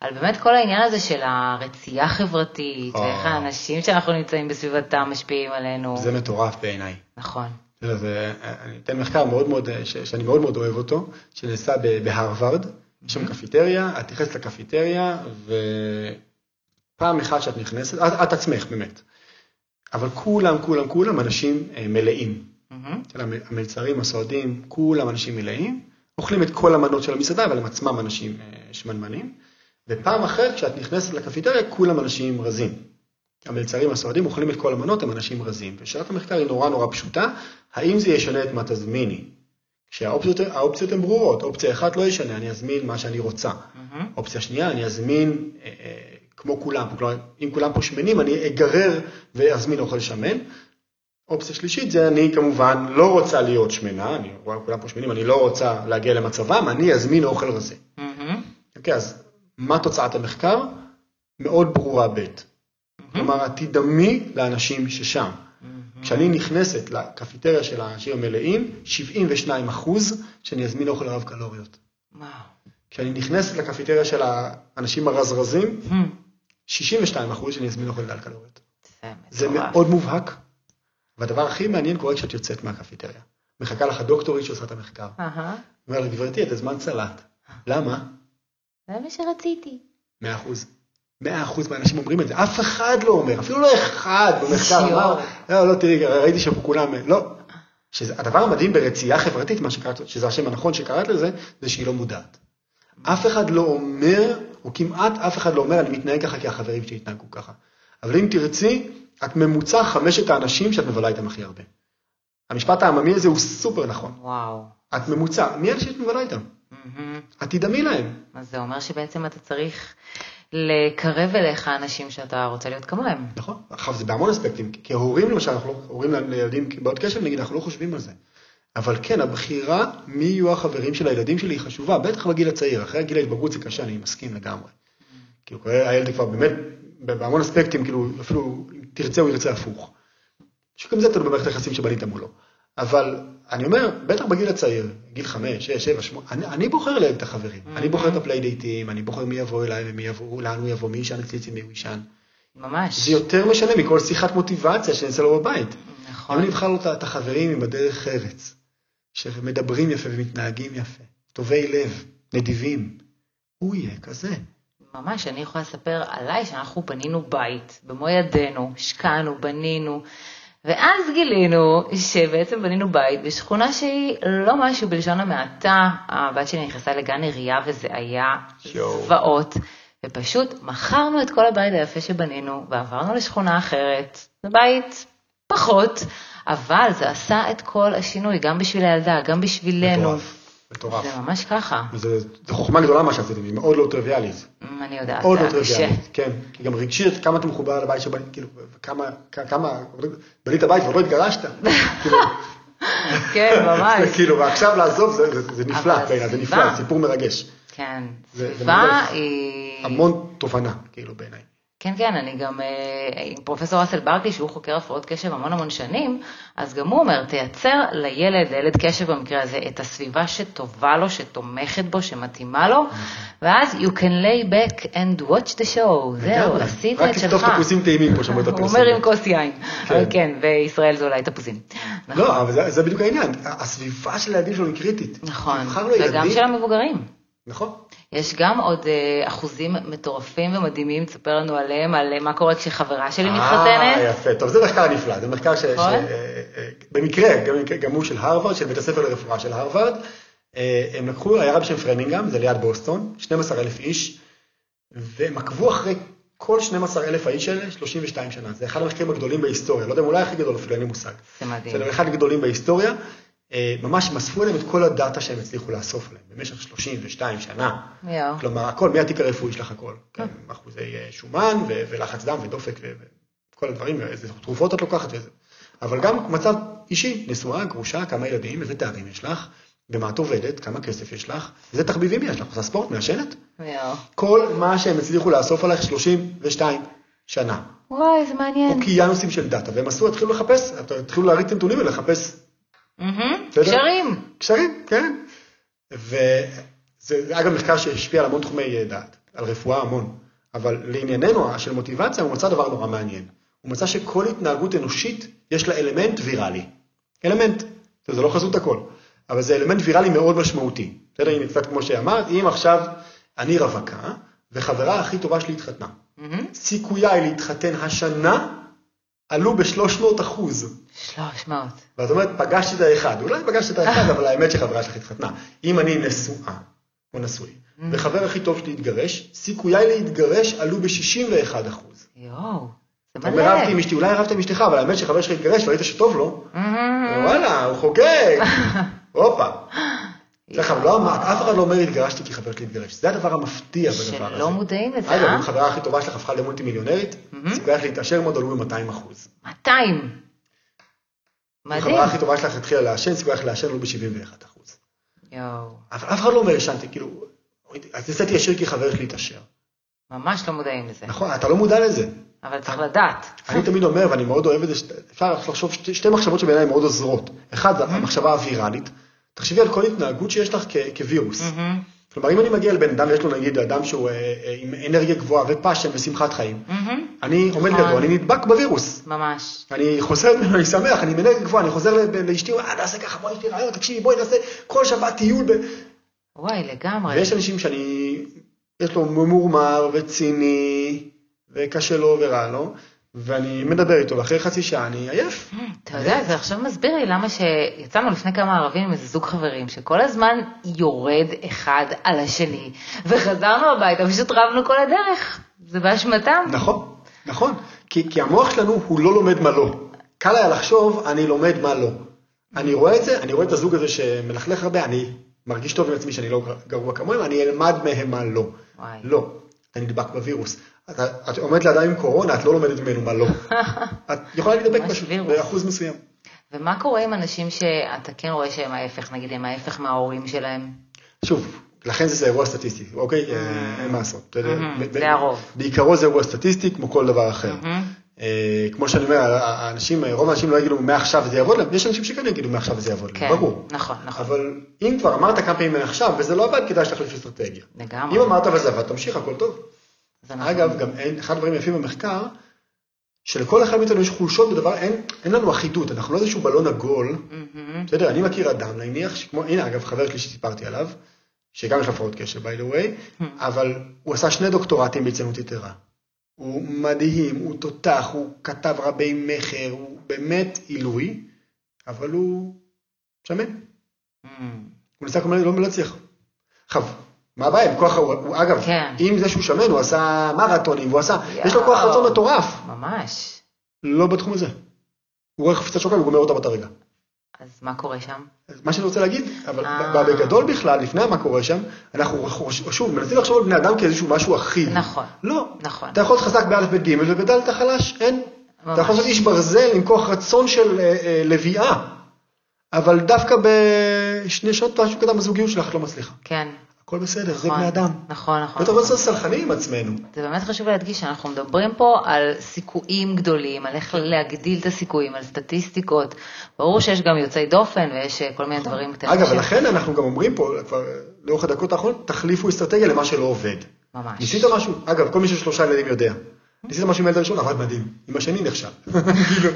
על באמת כל העניין הזה של הרצייה החברתית, אה. ואיך האנשים שאנחנו נמצאים בסביבתם משפיעים עלינו. זה מטורף בעיניי. נכון. זה, זה, אני אתן מחקר מאוד מאוד, ש, שאני מאוד מאוד אוהב אותו, שנעשה בהרווארד, יש שם קפיטריה, את נכנסת לקפיטריה, ופעם אחת שאת נכנסת, את, את עצמך באמת, אבל כולם, כולם, כולם אנשים אה, מלאים. המ- המלצרים, הסועדים, כולם אנשים מלאים, אוכלים את כל המנות של המסעדה, אבל הם עצמם אנשים אה, שמנמנים. ופעם אחרת, כשאת נכנסת לקפיטריה, כולם אנשים רזים. המלצרים, הסועדים, אוכלים את כל המנות, הם אנשים רזים. ושאלת המחקר היא נורא נורא פשוטה, האם זה ישנה את מה תזמיני? כשהאופציות האופציות הן ברורות, אופציה אחת לא ישנה, אני אזמין מה שאני רוצה. מהמם. אופציה שנייה, אני אזמין אה, אה, כמו כולם, כלומר, אם כולם פה שמנים, אני אגרר ואזמין אוכל שמן. אופציה שלישית זה אני כמובן לא רוצה להיות שמנה, אני רואה כולם פה שמנים, אני לא רוצה להגיע למצבם, אני אזמין אוכל רזה. מהמם. אוקיי, אז מה תוצאת המחקר? מאוד ברורה ב'. כלומר, את תדמי לאנשים ששם. כשאני נכנסת לקפיטריה של האנשים המלאים, 72 אחוז שאני אזמין אוכל רב קלוריות. כשאני נכנסת לקפיטריה של האנשים הרזרזים, מהמם. 62 אחוז שאני אזמין אוכל דל קלוריות. זה. מאוד מובהק, והדבר הכי מעניין קורה כשאת יוצאת מהקפיטריה. מחכה לך דוקטורית שעושה את המחקר. אומר לה, גברתי, את הזמן סלט. למה? זה מה שרציתי. מאה אחוז. מאה אחוז מהאנשים אומרים את זה, אף אחד לא אומר, אפילו לא אחד במחקר. אמר, לא, לא, תראי, ראיתי שפה כולם, לא. הדבר המדהים ברצייה חברתית, מה שקראת, שזה השם הנכון שקראת לזה, זה שהיא לא מודעת. אף אחד לא אומר, או כמעט אף אחד לא אומר, אני מתנהג ככה כי החברים שלי התנהגו ככה. אבל אם תרצי, את ממוצע חמשת האנשים שאת מבלה איתם הכי הרבה. המשפט העממי הזה הוא סופר נכון. וואו. את ממוצע, מי אלה שאת מבלה איתם? מהמם. את תדמי להם. אז זה אומר שבעצם אתה צריך לקרב אליך אנשים שאתה רוצה להיות כמוהם. נכון. עכשיו זה בהמון אספקטים, כי כהורים למשל, אנחנו לא, הורים לילדים בעוד קשב נגיד, אנחנו לא חושבים על זה. אבל כן, הבחירה מי יהיו החברים של הילדים שלי היא חשובה, בטח בגיל הצעיר, אחרי גיל ההתבגרות זה קשה, אני מסכים לגמרי. כאילו, כולל הילד כבר באמת, בהמון אספקטים, כאילו, אפילו אם תרצה הוא ירצה הפוך. שגם זה תלוי במערכת היחסים שבנית מולו. אבל אני אומר, בטח בגיל הצעיר, גיל חמש, שש, שבע, שמונה, אני, אני בוחר להם את החברים. אני בוחר את הפליידייטים, אני בוחר מי יבוא אליי ומי יבוא, לאן הוא יבוא, מי יישן אצלי אצלי, מי הוא יישן. ממש. זה יותר משנה מכל שיחת מוטיבציה שאני אעשה לו בבית. אם נכון. אני אבחר לו את- את החברים עם הדרך ארץ, שמדברים יפה ומתנהגים יפה, טובי לב, נדיבים, הוא יהיה כזה. ממש, אני יכולה לספר עליי שאנחנו בנינו בית, במו ידינו, השקענו, בנינו, ואז גילינו שבעצם בנינו בית בשכונה שהיא לא משהו בלשון המעטה, הבת שלי נכנסה לגן עירייה וזה היה. זוועות, ופשוט מכרנו את כל הבית היפה שבנינו ועברנו לשכונה אחרת, זה בית פחות, אבל זה עשה את כל השינוי, גם בשביל הילדה, גם בשבילנו. מטורף. מטורף. זה ממש ככה, וזה- זו חוכמה גדולה מה שעשיתם, היא מאוד לא טריוויאלית. אמ, אני יודעת, מאוד זה לא. טריוויאלית, כן. גם רגשית, כמה אתה מחובר לבית שבנית, כאילו, וכמה, כמה, בנית בית ועוד לא התגרשת. [laughs] כן, ממש. זה [laughs] כאילו, ועכשיו לעזוב זה- זה זה נפלא, בעיניי, זה נפלא, סיפור מרגש. כן, זה- זה סביבה היא... המון תובנה, כאילו, בעיניי. כן, כן, אני גם אה, עם פרופסור אסל ברקלי, שהוא חוקר הפרעות קשב המון המון שנים, אז גם הוא אומר, תייצר לילד, לילד קשב במקרה הזה, את הסביבה שטובה לו, שתומכת בו, שמתאימה לו, ואז you can lay back and watch the show, זהו. עשית רק את שלך. תכתוב תפוזים טעימים פה שם את הוא הפרסומת. אומר עם כוס יין, כן. כן, וישראל זה אולי תפוזים. לא, אבל זה, זה בדיוק העניין, הסביבה של הילדים שלו היא קריטית. נכון, וגם של המבוגרים. נכון. יש גם עוד אה, אחוזים מטורפים ומדהימים, תספר לנו עליהם, על אה, מה קורה כשחברה שלי אה, מתחתנת. יפה, טוב, זה מחקר נפלא, זה מחקר ש... נכון. אה, אה, במקרה, גם, גם הוא של הרווארד, של בית הספר לרפואה של הרווארד, אה, הם לקחו עיירה בשם פרמינגהם, זה ליד בוסטון, 12,000 איש, והם עקבו אחרי כל 12,000 האיש האלה 32 שנה. זה אחד המחקרים הגדולים בהיסטוריה, לא יודע אם אולי הכי גדול אפילו, אין לי מושג. זה מדהים. בסדר, אחד הגדולים בהיסטוריה. אה, ממש הם אספו עליהם את כל הדאטה שהם הצליחו לאסוף עליהם במשך 32 שנה. יואו. כלומר, הכל, מהתיק הרפואי שלך הכל. כן, אחוזי אה, שומן ו- ולחץ דם ודופק וכל הדברים, איזה תרופות את לוקחת וזה. אבל גם מצב אישי, נשואה, גרושה, כמה ילדים, איזה תארים יש לך, במה את עובדת, כמה כסף יש לך, איזה תחביבים יש לך, עושה ספורט, מעשנת. יואו. כל מה שהם הצליחו לאסוף עליך 32 שנה. וואי, זה מעניין. אוקיינוסים של דאטה, והם עשו, התחילו לחפש, התחילו להריץ את הנתונים ולחפש? קשרים. קשרים, כן. וזה זה אגב מחקר שהשפיע על המון תחומי אה, דעת. על רפואה המון, אבל לענייננו של מוטיבציה הוא מצא דבר נורא מעניין. הוא מצא שכל התנהגות אנושית יש לה אלמנט ויראלי. אלמנט, זה לא חזות הכל, אבל זה אלמנט ויראלי מאוד משמעותי. בסדר, הנה קצת כמו שאמרת, אם עכשיו אני רווקה, וחברה הכי טובה שלי התחתנה. סיכוייי להתחתן השנה עלו ב-300 אחוז. 300. ואת אומרת, פגשתי את האחד, אולי פגשתי את האחד, אבל האמת שחברה שלך התחתנה. אם אני נשואה, או נשוי, וחבר הכי טוב שלי התגרש, סיכוייי להתגרש עלו ב-61 אחוז. יואו, זה אתה. אומר, רבתי עם אשתי, אולי רבת עם אשתך, אבל האמת שחבר שלך התגרש, וראית שטוב לו, וואלה, הוא חוגג. [laughs] הופה. סליחה, לא אמרת, אף אחד לא אומר התגרשתי כי חבר שלי התגרש. זה הדבר המפתיע בדבר הזה. שלא מודעים לזה, אגב, אה? אם החברה הכי טובה שלך הפכה למולטי מיליונרית, סיכוייך להתעשר מאוד עלו ב-200 אחוז. 200. אם מדהים. החברה הכי טובה שלך התחילה לעשן, סיכוייך לעשן עלו ב-71 אחוז. יואו, אבל אף אחד לא אומר ישנתי, כאילו, אז ניסיתי ישיר כי חבר שלי התעשר. ממש לא מודעים לזה. נכון, אתה לא מודע לזה. אבל צריך לדעת. אני תמיד אומר, ואני מאוד אוהב את זה, אפשר לחשוב שתי, מחשבות שבעיניי מאוד עוזרות. אחד, המחשבה הוויראלית. תחשבי על כל התנהגות שיש לך כ- כווירוס. מהמם, כלומר, אם אני מגיע לבן אדם, יש לו נגיד אדם שהוא אה, אה, עם אנרגיה גבוהה ופאשן ושמחת חיים, מהמם, אני עומד נכון. לידו, אני נדבק בווירוס. ממש. אני חוזר ממנו, [laughs] אני שמח, אני עם אנרגיה גבוהה, אני חוזר לאשתי, אה, נעשה ככה, בואי, יש לי רעיון, תקשיבי, בואי נעשה כל שבת טיול. ב... וואי, לגמרי. ויש אנשים שאני, יש לו ממורמר וציני, וקשה לו ורע לו, ואני מדבר איתו, ואחרי חצי שעה אני עייף. אתה יודע, זה עכשיו מסביר לי למה שיצאנו לפני כמה ערבים עם איזה זוג חברים, שכל הזמן יורד אחד על השני, וחזרנו הביתה, פשוט רבנו כל הדרך. זה באשמתם. נכון, נכון. כי, כי המוח שלנו הוא לא לומד מה לא. קל היה לחשוב, אני לומד מה לא. אני רואה את זה, אני רואה את הזוג הזה שמלכלך הרבה, אני מרגיש טוב עם עצמי שאני לא גרוע כמוהם, אני אלמד מהם מה לא. וואי. לא, אתה נדבק בווירוס. את עומדת לאדם עם קורונה, את לא לומדת ממנו מה לא. [laughs] את יכולה להידבק ממש פשוט. באחוז מסוים. ומה קורה עם אנשים שאתה כן רואה שהם ההפך, נגיד הם ההפך מההורים שלהם? שוב, לכן זה, זה אירוע סטטיסטי, אוקיי? אה, אין מה לעשות. Mm. ב- זה הרוב. בעיקרו זה אירוע סטטיסטי כמו כל דבר אחר. מהמם. אה, כמו שאני אומר, האנשים, רוב האנשים לא יגידו מעכשיו זה יעבוד להם, יש אנשים שכן יגידו מעכשיו זה יעבוד כן, להם, ברור. נכון, נכון. אבל אם כבר אמרת כמה פעמים מעכשיו וזה לא עבד, כדאי שתחליף אסטרטגיה. לגמרי. אם אמרת וזה עבד, תמשיך, הכל טוב. אגב, גם אחד הדברים היפים במחקר, שלכל אחד מאיתנו יש חולשות בדבר, אין, אין לנו אחידות, אנחנו לא איזשהו בלון עגול. בסדר, אני מכיר אדם, נניח, שכמו, הנה אגב, חבר שלי שסיפרתי עליו, שגם יש לו הפרעות קשב, by the way, אבל הוא עשה שני דוקטורטים בהצטיינות יתרה. הוא מדהים, הוא תותח, הוא כתב רבי מכר, הוא באמת עילוי, אבל הוא שמן. מהמם. הוא ניסה כל מיני, לא לא הצליח. עכשיו, מה הבעיה עם כוח, הוא, הוא אגב, כן. עם זה שהוא שמן, הוא עשה מרתונים, והוא עשה, יש לו. כוח רצון מטורף, ממש. לא בתחום הזה. הוא רואה חפיסת שוקולד, הוא גומר אותה באותו רגע. אז מה קורה שם? מה שאני רוצה להגיד, אבל אה. בגדול בכלל, לפני מה קורה שם, אנחנו שוב מנסים לחשוב על בני אדם כאיזשהו משהו אחיד. נכון. לא. נכון. אתה יכול להיות חזק באלף בית ג' ובד' אתה חלש, אין. ממש. אתה יכול להיות איש ברזל עם כוח רצון של אה, אה, לביאה, אבל דווקא בשני שעות משהו קטן בזוגיות שלך לא מצליחה. כן. הכל בסדר, זה נכון. בני אדם. נכון, נכון. ואתה רוצה להיות סלחני עם עצמנו. זה באמת חשוב להדגיש שאנחנו מדברים פה על סיכויים גדולים, על איך להגדיל את הסיכויים, על סטטיסטיקות. ברור שיש גם יוצאי דופן ויש אה, כל מיני דברים קטנים. אגב, ולכן אנחנו גם אומרים פה, כבר לאורך הדקות האחרונות, תחליפו אסטרטגיה למה שלא עובד. ממש. ניסית משהו? אגב, כל מי שיש שלושה ילדים יודע. ניסית משהו עם הילד הראשון, עבד מדהים. עם השני נכשל. [laughs] כאילו,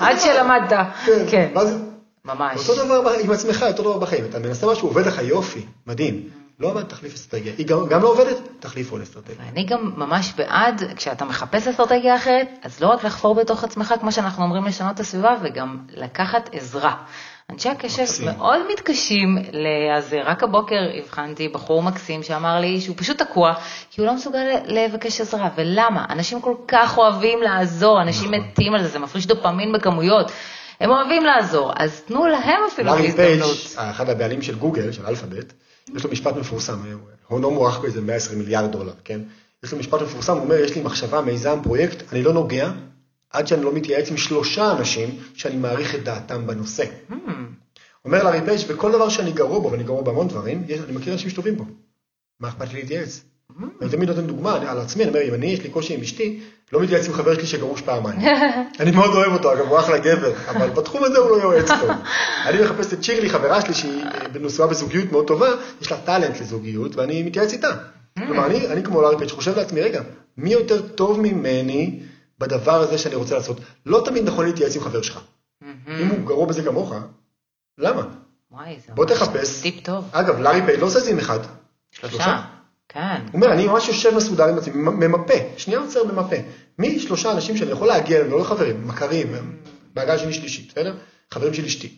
עד. שלמדת. כן. ואז ממש. אותו דבר עם עצמך, אותו דבר בחיים. אתה מנסה משהו, עובד לך יופי, מדהים. לא עבד, תחליף אסטרטגיה. היא גם גם לא עובדת, תחליפו לאסטרטגיה. ואני גם ממש בעד, כשאתה מחפש אסטרטגיה אחרת, אז לא רק לחפור בתוך עצמך, כמו שאנחנו אומרים, לשנות את הסביבה, וגם לקחת עזרה. אנשי הקשב מקסים. מאוד מתקשים להיעזר. רק הבוקר הבחנתי בחור מקסים שאמר לי שהוא פשוט תקוע, כי הוא לא מסוגל לבקש עזרה. ולמה? אנשים כל כך אוהבים לעזור, אנשים נכון. מתים על זה, זה מפריש דופמין בכמויות. הם אוהבים לעזור, אז תנו להם אפילו את לארי פייג', ההזדמנות. אחד הבעלים של גוגל, של Alphabet, יש לו משפט מפורסם, הונו מוערך באיזה 120 מיליארד דולר, כן? יש לו משפט מפורסם, הוא אומר, יש לי מחשבה, מיזם, פרויקט, אני לא נוגע, עד שאני לא מתייעץ עם שלושה אנשים שאני מעריך את דעתם בנושא. Hmm, אומר לארי פייג', בכל דבר שאני גרוע בו, ואני גרוע בהמון דברים, יש, אני מכיר אנשים שטובים בו. מה אכפת לי להתייעץ? אני תמיד נותן דוגמה על עצמי, אני אומר, אם אני, יש לי קושי עם אשתי, לא מתייעץ עם חבר שלי שגרוש פעמיים. [laughs] אני מאוד אוהב אותו, אגב, הוא אחלה גבר, אבל בתחום הזה הוא לא יועץ טוב. [laughs] אני מחפש את שירלי, חברה שלי, שהיא אה, נשואה בזוגיות מאוד טובה, יש לה טאלנט לזוגיות, ואני מתייעץ איתה. hmm, כלומר, אני, אני כמו לארי פייג' חושב לעצמי, רגע, מי יותר טוב ממני בדבר הזה שאני רוצה לעשות? לא תמיד נכון להתייעץ עם חבר שלך. אם הוא גרוע בזה כמוך, למה? בוא תחפש. אגב, לארי פייג' לא עושה את זה עם אחד. שלושה. כן. הוא אומר, אני ממש יושב מסודר עם עצמי, ממפה, שנייה עוצר במפה. מי שלושה אנשים שאני יכול להגיע אליהם, לא חברים, מכרים, הם מעגל שני שלישי, בסדר? חברים של אשתי.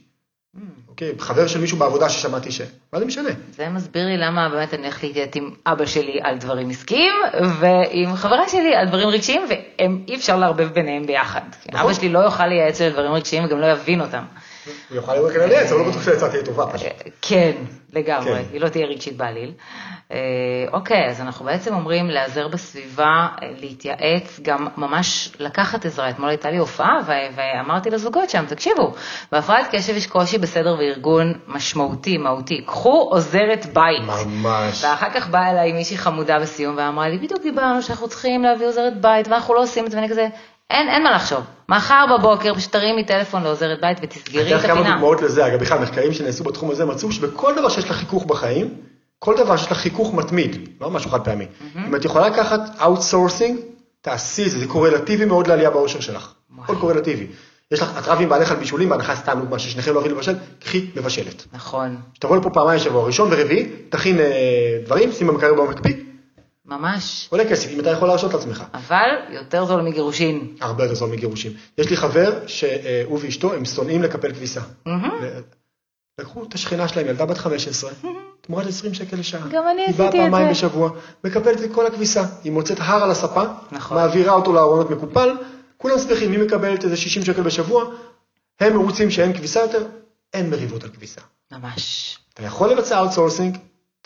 אוקיי, חבר של מישהו בעבודה ששמעתי ש... מה זה משנה? זה מסביר לי למה באמת אני הולכת להתייעץ עם אבא שלי על דברים עסקיים, ועם חברה שלי על דברים רגשיים, ואי אפשר לערבב ביניהם ביחד. נכון. אבא שלי לא יוכל לייעץ לי על דברים רגשיים וגם לא יבין אותם. הוא יוכל לראות כאלה לעץ, אבל לא בטוח שהעצה תהיה טובה פשוט. כן, לגמרי, כן. היא לא תהיה רגשית בעליל. אה, אוקיי, אז אנחנו בעצם אומרים להיעזר בסביבה, אה, להתייעץ, גם ממש לקחת עזרה. אתמול הייתה לי הופעה ואמרתי לזוגות שם, תקשיבו, בהפרעת קשב יש קושי בסדר וארגון משמעותי, מהותי. קחו עוזרת בית. ממש. ואחר כך באה אליי מישהי חמודה בסיום ואמרה לי, בדיוק דיברנו שאנחנו צריכים להביא עוזרת בית ואנחנו לא עושים את זה, ואני כזה, אין, אין מה לחשוב. מחר בבוקר פשוט תרימי טלפון לעוזרת בית ותסגרי אתן את לך כמה הפינה. דוגמאות לזה, אגב, בכלל, מחקרים שנעשו בתחום הזה מצאו שבכל דבר שיש לך חיכוך בחיים, כל דבר שיש לך חיכוך מתמיד, לא משהו חד פעמי. אם את יכולה לקחת outsourcing, תעשי את זה, זה קורלטיבי מאוד לעלייה באושר שלך. מאוד קורלטיבי. יש לך, את רב עם בעלך על בישולים, בהנחה סתם דוגמה ששניכם לא אוהבים לבשל, קחי מבשלת. נכון, שתבוא לפה פעמיים שבוע, ראשון ורביעי, תכין אה, דברים, שים במקרר במקפיא, ממש. עולה כסף, אם אתה יכול להרשות לעצמך. אבל יותר זול מגירושים. הרבה יותר זול מגירושים. יש לי חבר שהוא ואשתו, הם שונאים לקפל כביסה. לקחו את השכנה שלהם, ילדה בת 15, תמורת 20 שקל לשעה. גם אני היא באה עשיתי את פעמיים זה. בשבוע, מקפלת את כל הכביסה. היא מוצאת הר על הספה, נכון. מעבירה אותו לארונות מקופל, כולם שמחים, היא מקבלת איזה 60 שקל בשבוע, הם מרוצים שאין כביסה יותר, אין מריבות על כביסה. ממש. אתה יכול לבצע outsourcing,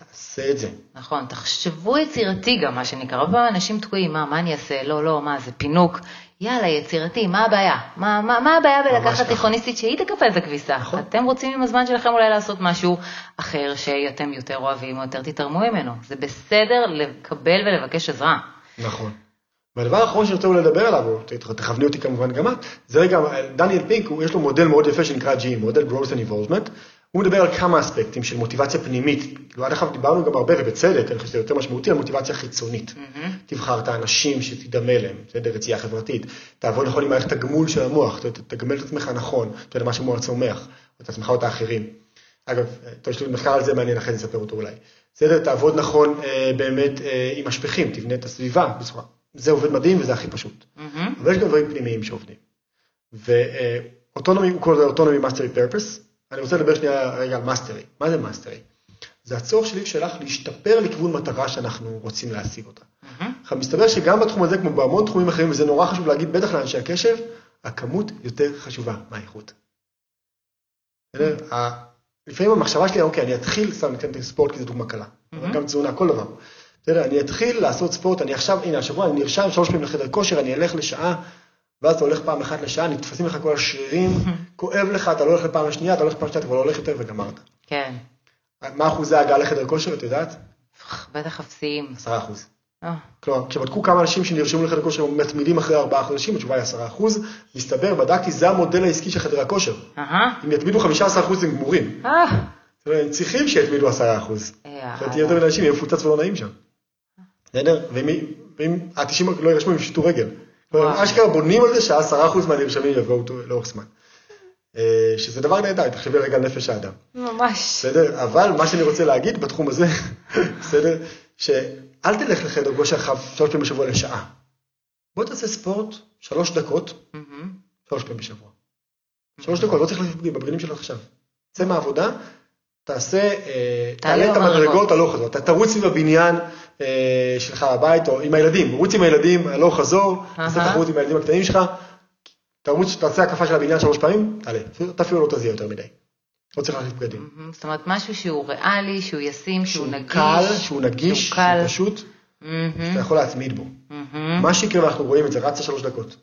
תעשה את זה. נכון, תחשבו יצירתי גם, מה שנקרא. הרבה אנשים תקועים, מה, מה אני אעשה? לא, לא, מה, זה פינוק. יאללה, יצירתי, מה הבעיה? מה, מה, מה הבעיה בלקחת. תיכוניסטית שהיא תקפל את הכביסה? נכון. אתם רוצים עם הזמן שלכם אולי לעשות משהו אחר שאתם יותר אוהבים או יותר תתרמו ממנו. זה בסדר לקבל ולבקש עזרה. נכון. והדבר האחרון שאני רוצה אולי לדבר עליו, או תכווני אותי כמובן גם את, זה רגע, דניאל פינק, יש לו מודל מאוד יפה שנקרא G, מודל growth and involvement, הוא מדבר על כמה אספקטים של מוטיבציה פנימית, כאילו עד עכשיו דיברנו גם הרבה, ובצדק, אני חושב שזה יותר משמעותי, על מוטיבציה חיצונית. תבחר את האנשים שתדמה להם, בסדר, רצייה חברתית, תעבוד נכון עם מערכת הגמול של המוח, תגמל את עצמך נכון, אתה יודע, מה שמוח צומח, את עצמך או את האחרים. אגב, יש לי מחקר על זה מעניין, אחרי זה אספר אותו אולי. בסדר, תעבוד נכון אה, באמת אה, עם משפכים, תבנה את הסביבה בצורה. זה עובד מדהים וזה הכי פשוט. אבל יש גם דברים פנימיים שעובדים. ו autonomy, הוא קורא לזה autonomy mastery purpose. אני רוצה לדבר שנייה רגע על mastery. מה זה mastery? זה הצורך שלי ושלך להשתפר לכיוון מטרה שאנחנו רוצים להשיג אותה. עכשיו, מסתבר שגם בתחום הזה, כמו בהמון תחומים אחרים, וזה נורא חשוב להגיד, בטח לאנשי הקשב, הכמות יותר חשובה מהאיכות. בסדר? ה- לפעמים המחשבה שלי, אוקיי, אני אתחיל, סתם ניתן ספורט כי זו דוגמה קלה, אבל גם תזונה, כל דבר. בסדר, אני אתחיל לעשות ספורט, אני עכשיו, הנה, השבוע אני נרשם שלוש פעמים לחדר כושר, אני אלך לשעה, ואז אתה הולך פעם אחת לשעה, נתפסים לך כל השרירים, [laughs] כואב לך, אתה לא הולך לפעם השנייה, אתה הולך לפעם השנייה, אתה כבר לא הולך יותר וגמרת. כן. מה אחוזי ההגעה לחדר כושר, את יודעת? בטח אפסיים. עשרה אחוז. אה, כלומר, כשבדקו כמה אנשים שנרשמו לחדר כושר מתמידים אחרי ארבעה חודשים, התשובה היא עשרה אחוז, מסתבר, בדקתי, זה המודל העסקי של חדרי הכושר. אם יתמידו 15 אחוז הם גמורים. אה. הם צריכים שיתמידו 10 אחוז. אה, אחרת יהיה יותר מדי אנשים, יהיה מפוצץ ולא נעים שם. בסדר? ואם ואם ה-90 לא יירשמו, הם יפשטו רגל. אשכרה בונים על זה שה-10 אחוז מהנרשמים יבואו לאורך זמן. אה, שזה דבר נהדר, תחשבי רגע על נפש האדם. ממש. בסדר? אבל מה שאני רוצה להגיד בתחום הזה, [laughs] בסדר? שאל תלך לחדר כושר עכשיו שלוש פעמים בשבוע לשעה. בוא תעשה ספורט שלוש דקות. שלוש פעמים בשבוע. שלוש דקות, לא צריך ללכת בבגדים שלך עכשיו. צא מהעבודה, תעשה, אה, תעלה את. המדרגות הלוך חזור. אתה תרוץ סביב הבניין שלך בבית, או עם הילדים, רוץ עם הילדים הלוך חזור, תעשה. תחרות עם הילדים הקטנים שלך, תרוץ, תעשה הקפה של הבניין שלוש פעמים, תעלה. אתה אפילו לא תזיע יותר מדי. לא צריך להחליף בגדים. זאת אומרת, משהו שהוא ריאלי, שהוא ישים, שהוא שהוא נגיש. קל, שהוא נגיש, שהוא פשוט, מהמם. אתה יכול להתמיד בו. מה שיקרה, ואנחנו רואים את זה, רצה שלוש דקות.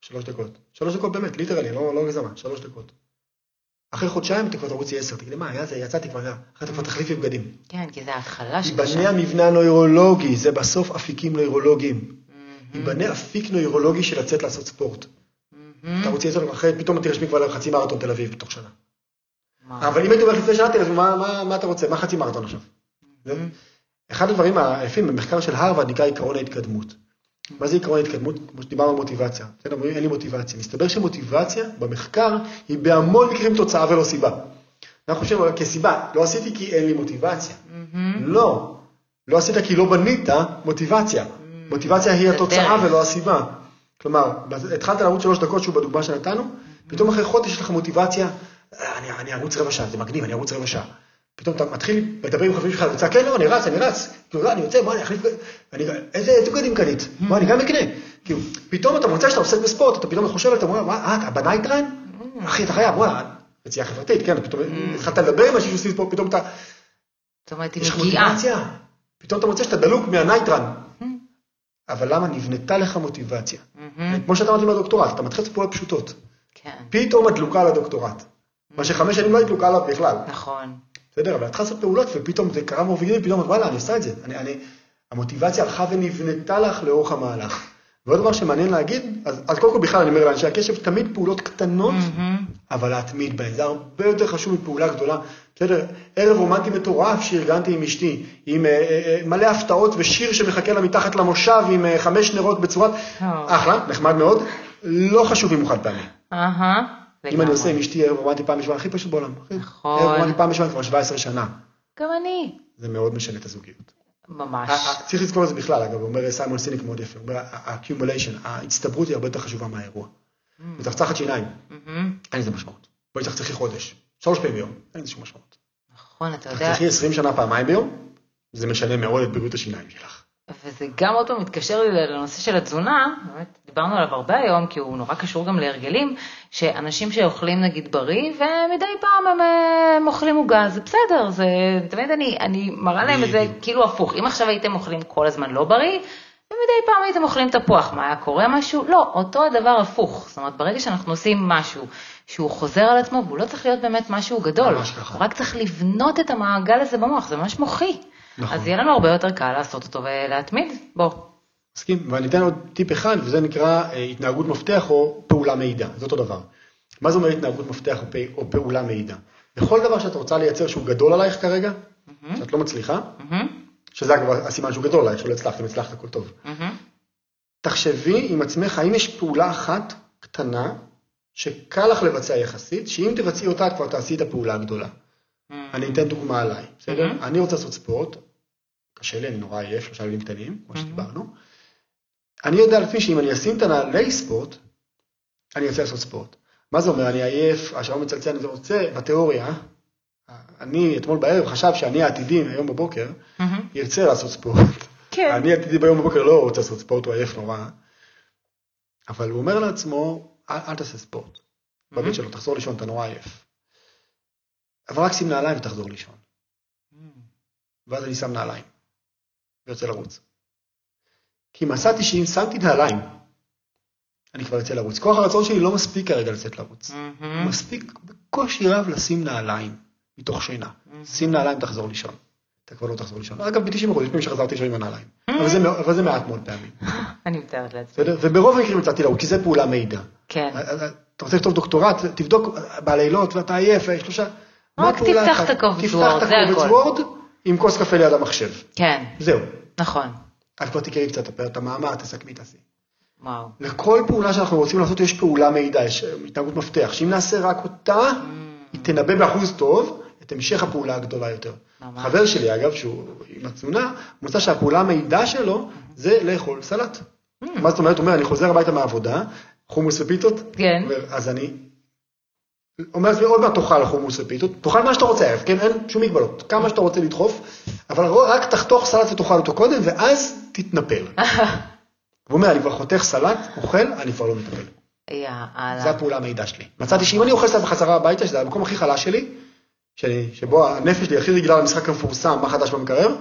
שלוש דקות. שלוש דקות באמת, ליטרלי, לא לא הגזמה, שלוש דקות. אחרי חודשיים אתה כבר תרוצי עשר, תגידי, מה, יצאתי כבר, אחרי אתה כבר תחליפי בגדים. כן, כי זה ההתחלה ייבנה שקשה. המבנה הנוירולוגי, זה בסוף אפיקים נוירולוגיים. ייבנה אפיק נוירולוגי של לצאת לעשות ספורט. אתה רוצה לעשות, אחרי, פתאום תירשמי כבר לחצי מרתון תל אביב בתוך שנה. אבל אם הייתי אומר לפני שנה, תראה, מה- אתה רוצה? מה חצי מרתון עכשיו? אחד הדברים היפים במחקר של הרווארד נקרא עקרון ההתקדמות. מה זה עקרון ההתקדמות? כמו שדיברנו על מוטיבציה. בסדר, אומרים אין לי מוטיבציה. מסתבר שמוטיבציה במחקר היא בהמון מקרים תוצאה ולא סיבה. אנחנו חושבים כסיבה, לא עשיתי כי אין לי מוטיבציה. לא, לא עשית כי לא בנית מוטיבציה. מוטיבציה היא התוצאה. ולא הסיבה. כלומר, התחלת לרוץ שלוש דקות שהוא בדוגמה שנתנו, פתאום אחרי חודש יש לך מוטיבציה, "אה, אני, אני ארוץ רבע שעה, זה מגניב, אני ארוץ רבע שעה. פתאום אתה מתחיל לדבר עם חברים שלך, אני רוצה, כן, לא, אני רץ, אני רץ. כאילו, לא, אני יוצא, מה, אני אחליף, אני, איזה בגדים קנית? מה, אני גם אקנה. כאילו, פתאום אתה מוצא שאתה עוסק בספורט, אתה פתאום חושב, אתה אומר, מה, אה, אתה ב night run? אחי, אתה חייב, וואלה, רצייה חברתית, כן, פתאום התחלת לדבר עם אנשים שעושים ספורט, פתאום אתה, זאת אומרת, היא מגיעה. פתאום אתה מוצא שאתה דלוק מה night run. אבל למה? נבנתה לך מוטיבציה. כמו שאתה אמרת עם הדוקטורט, אתה מתחיל לעשות פעולות פשוטות. כן, פתאום את דלוקה על הדוקטורט. מה שחמש שנים לא היית דלוקה עליו בכלל. נכון. בסדר, אבל את צריכה לעשות פעולות, ופתאום זה קרה מובילים, פתאום וואלה, אני עושה את זה. אני, אני, המוטיבציה הלכה ונבנתה לך לאורך המהלך. ועוד דבר שמעניין להגיד, אז, אז קודם כל בכלל אני אומר לאנשי הקשב, תמיד פעולות קטנות, אבל להתמיד בהן. זה הרבה יותר חשוב מפעולה גדולה. בסדר, ערב רומנטי מטורף שארגנתי עם אשתי, עם אה, אה, אה, מלא הפתעות ושיר שמחכה לה מתחת למושב עם אה, חמש נרות בצורת, אה. אחלה, נחמד מאוד, לא חשוב אם הוא חד פעמי. אהה. אם. אני עושה עם אשתי ערב רומנטי פעם בשבוע, הכי פשוט בעולם. נכון. ערב רומנטי פעם בשבוע כבר 17 שנה. גם אני. זה מאוד משנה את הזוגיות. ממש. ה- ה- צריך לזכור את זה בכלל, אגב, אומר סיימון סיניק מאוד יפה, הוא אומר, ה-accumulation, ההצטברות היא הרבה יותר חשובה מהאירוע. מצחצחת שיניים, מהמם. אין לזה משמעות. בואי תצחצחי חודש, שלוש פעמים ביום, אין לזה שום משמעות. נכון, אתה יודע, תצחצחי 20 שנה פעמיים ביום, זה משנה מאוד את בריאות השיניים שלך. וזה גם עוד פעם מתקשר לי לנושא של התזונה, באמת דיברנו עליו הרבה היום, כי הוא נורא קשור גם להרגלים, שאנשים שאוכלים נגיד בריא, ומדי פעם הם, אה, הם אוכלים עוגה, זה בסדר, זה, תמיד אני, אני מראה להם את זה. כאילו הפוך, אם עכשיו הייתם אוכלים כל הזמן לא בריא, ומדי פעם הייתם אוכלים תפוח, מה היה קורה משהו? לא, אותו הדבר הפוך, זאת אומרת, ברגע שאנחנו עושים משהו שהוא חוזר על עצמו, והוא לא צריך להיות באמת משהו גדול, ממש ככה. רק צריך לבנות את המעגל הזה במוח, זה ממש מוחי. נכון. אז יהיה לנו הרבה יותר קל לעשות אותו ולהתמיד בו. מסכים? ואני אתן עוד טיפ אחד, וזה נקרא אה, התנהגות מפתח או פעולה מעידה, זה אותו דבר. מה זה אומר התנהגות מפתח או, פעולה מעידה? בכל דבר שאת רוצה לייצר שהוא גדול עלייך כרגע, שאת לא מצליחה, מהמם, שזה הסימן שהוא גדול עלייך, שלא הצלחת, אם הצלחת הכל טוב. מהמם. תחשבי עם עצמך, האם יש פעולה אחת קטנה שקל לך לבצע יחסית, שאם תבצעי אותה את כבר תעשי את הפעולה הגדולה. אני אתן דוגמה עליי, בסדר? Mhm. אני רוצה לעשות ספורט, קשה לי, אני נורא עייף, שלושה ילדים קטנים, כמו שדיברנו. אני יודע עצמי שאם אני אשים את הנעלי ספורט, אני ארצה לעשות ספורט. מה זה אומר? אני עייף, השעון מצלצל, אני רוצה, בתיאוריה, אני אתמול בערב חשב שאני העתידי היום בבוקר. ירצה לעשות ספורט. כן. אני עתידי ביום בבוקר לא רוצה לעשות ספורט, הוא עייף נורא. אבל הוא אומר לעצמו, אל, אל תעשה ספורט. בבית שלו, תחזור לישון, אתה נורא עייף. אבל רק שים נעליים ותחזור לישון. ואז אני שם נעליים, ויוצא לרוץ. כי מצאתי שאם שמתי נעליים, אני כבר יוצא לרוץ. כוח הרצון שלי לא מספיק כרגע לצאת לרוץ. מהמם. מספיק בקושי רב לשים נעליים, מתוך שינה. שים נעליים, תחזור לישון. אתה כבר לא תחזור לישון. אגב, ב-90% יש פעמים שחזרתי לישון עם הנעליים. אבל זה מאוד- אבל זה מעט מאוד פעמים. [laughs] אני מתארת לעצמי. וברוב המקרים יצאתי לרוץ, כי זה פעולה מעידה. כן. אתה רוצה לכתוב דוקטורט, תבדוק בלילות ואתה עייף, שלושה. מה הפעולה תפתח? את הקובץ תפתח וורד, את זה הקובץ הכל. וורד עם כוס קפה ליד המחשב. כן, זהו. נכון. אז כבר תקראי קצת את את המאמר, תסכמי, תעשי. וואו. לכל פעולה שאנחנו רוצים לעשות יש פעולה מעידה, יש אה, התנהגות מפתח, שאם נעשה רק אותה, היא תנבא באחוז טוב את המשך הפעולה הגדולה יותר. ממש. חבר שלי, אגב, שהוא עם התזונה, מצא שהפעולה המעידה שלו זה לאכול סלט. מה זאת אומרת? הוא אומר, אני חוזר הביתה מהעבודה, חומוס ופיתות, כן. אז אני אומר לעצמי, עוד מעט תאכל חומוס ופיתות, תאכל מה שאתה רוצה כן? אין שום מגבלות, כמה שאתה רוצה לדחוף, אבל רק תחתוך סלט ותאכל אותו קודם, ואז תתנפל. [laughs] הוא אומר, אני כבר חותך סלט, אוכל, אני כבר לא מתנפל. יאללה. הפעולה המעידה שלי. מצאתי שאם אני אוכל סלט בחזרה הביתה, שזה המקום הכי חלש שלי, שאני, שבו הנפש שלי הכי רגילה למשחק המפורסם, מה חדש במקרר,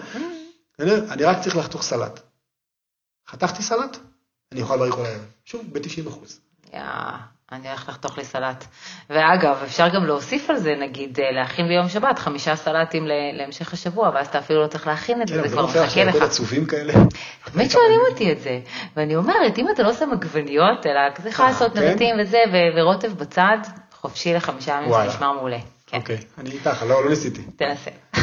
בסדר? אני רק צריך לחתוך סלט. חתכתי סלט, אני אוכל בריא כל הערב. שוב, ב-90 אחוז. יא, אני הולך לחתוך לי סלט. ואגב, אפשר גם להוסיף על זה, נגיד, אה, להכין ביום שבת חמישה סלטים להמשך השבוע, ואז אתה אפילו לא צריך להכין את זה, זה כבר לא מחכה לך. עצובים כאלה. באמת שואלים אותי את זה, ואני אומרת, אם אתה לא שם עגבניות, אלא יכולה אה, לעשות כן? נבטים וזה, ורוטב בצד, חופשי לחמישה ימים, זה. נשמע מעולה. כן, אוקיי, אני איתך, לא לא ניסיתי. תנסה. [laughs]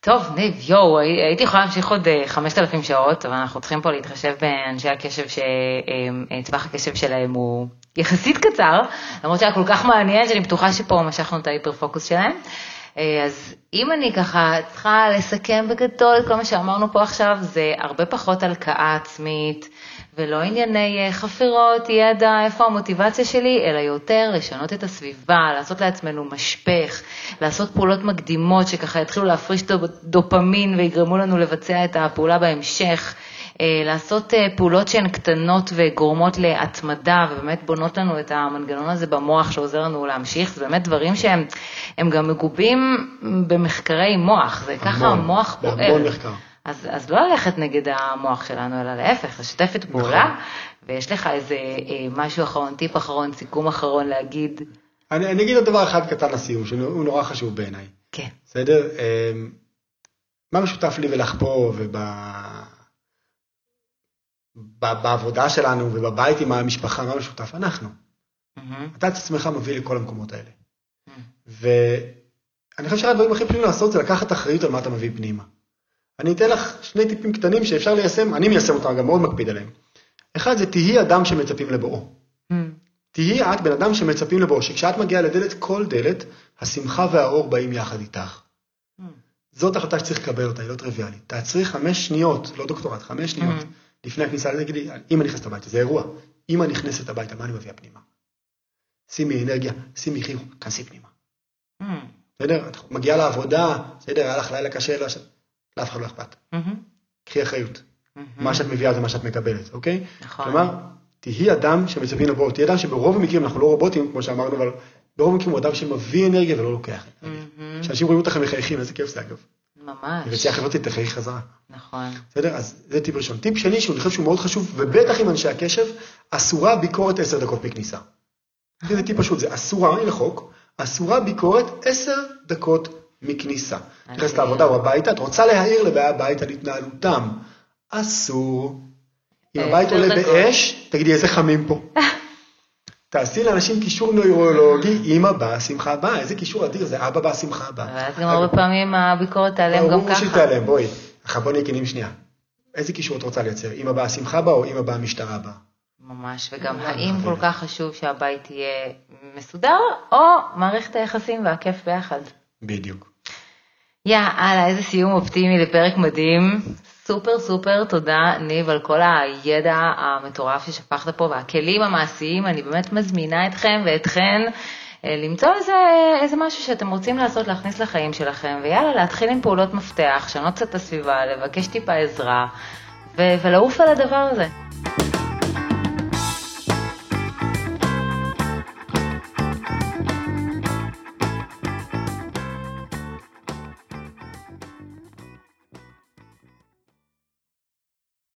טוב, ניב, יואו, הייתי יכולה להמשיך עוד 5,000 שעות, אבל אנחנו צריכים פה להתחשב באנשי הקשב, שטווח הקשב שלהם הוא יחסית קצר, למרות שהיה כל כך מעניין, שאני בטוחה שפה משכנו את ההיפר פוקוס שלהם. אז אם אני ככה צריכה לסכם בגדול את כל מה שאמרנו פה עכשיו, זה הרבה פחות הלקאה עצמית, ולא ענייני חפירות, ידע, איפה המוטיבציה שלי, אלא יותר לשנות את הסביבה, לעשות לעצמנו משפך, לעשות פעולות מקדימות שככה יתחילו להפריש דופמין ויגרמו לנו לבצע את הפעולה בהמשך. לעשות פעולות שהן קטנות וגורמות להתמדה ובאמת בונות לנו את המנגנון הזה במוח שעוזר לנו להמשיך, זה באמת דברים שהם גם מגובים במחקרי מוח, זה ככה המוח פועל. בהמון מחקר. אז, אז לא ללכת נגד המוח שלנו, אלא להפך, לשתף את פעולה, נכון. ויש לך איזה אה, משהו אחרון, טיפ אחרון, סיכום אחרון להגיד. אני, אני אגיד עוד דבר אחד קטן לסיום, שהוא נורא חשוב בעיניי. כן. בסדר? אה, מה משותף לי ולך פה ובעבודה שלנו ובבית עם המשפחה, מה משותף? אנחנו. Mm-hmm. אתה את עצמך מביא לכל המקומות האלה. Mm-hmm. ואני חושב שאחד הדברים הכי פשוטים לעשות זה לקחת אחריות על מה אתה מביא פנימה. אני אתן לך שני טיפים קטנים שאפשר ליישם, אני מיישם אותם, גם מאוד מקפיד עליהם. אחד זה תהי אדם שמצפים לבואו. Mm. תהי את בן אדם שמצפים לבואו, שכשאת מגיעה לדלת, כל דלת, השמחה והאור באים יחד איתך. Mm. זאת החלטה שצריך לקבל אותה, היא לא טריוויאלית. תעצרי חמש שניות, לא דוקטורט, חמש שניות, mm. לפני הכניסה, תגידי, אמא נכנסת הביתה, זה אירוע. אמא נכנסת הביתה, מה אני מביאה פנימה? שימי אנרגיה, שימי חיוך, כנסי פנימה. בסדר? את מגיעה לעבודה, בסדר, היה לך לילה קשה, לאף אחד לא אכפת. קחי אחריות. מה שאת מביאה זה מה שאת מקבלת, אוקיי? נכון. כלומר, תהי אדם שמצפים לבוא, תהי אדם שברוב המקרים, אנחנו לא רובוטים, כמו שאמרנו, אבל ברוב המקרים הוא אדם שמביא אנרגיה ולא לוקח אנרגיה. כשאנשים רואים אותך מחייכים, איזה כיף זה אגב. ממש. ורצייה חברתית תחייך חזרה. נכון. בסדר? אז זה טיפ ראשון. טיפ שני, שאני חושב שהוא מאוד חשוב, ובטח עם אנשי הקשב, אסורה ביקורת עשר דקות מכניסה. זה טיפ פשוט, זה אסורה, אין לחוק, אסורה ביקורת עשר דקות מכניסה. נכנסת לעבודה או הביתה, את רוצה להעיר לבאי הבית על התנהלותם. אסור. אם הבית עולה באש, תגידי איזה חמים פה. [laughs] תעשי לאנשים קישור נוירולוגי, אמא באה, שמחה באה, איזה קישור אדיר, זה אבא בא, שמחה באה. ואז גם הרבה פעמים הביקורת תיעלם גם ככה. ברור שהיא תיעלם, בואי. עכשיו בואי נהיה כנים שנייה. איזה קישור את רוצה לייצר? אמא באה, שמחה באה או אמא באה, משטרה באה? ממש, וגם האם כל כך חשוב שהבית יהיה מסודר, או מערכת היחסים והכיף ביחד. בדיוק. יאללה, איזה סיום אופטימי לפרק מדהים. סופר סופר תודה, ניב, על כל הידע המטורף ששפכת פה והכלים המעשיים. אני באמת מזמינה אתכם ואתכן אה, למצוא איזה, איזה משהו שאתם רוצים לעשות, להכניס לחיים שלכם, ויאללה, להתחיל עם פעולות מפתח, לשנות קצת את הסביבה, לבקש טיפה עזרה, ולעוף על הדבר הזה.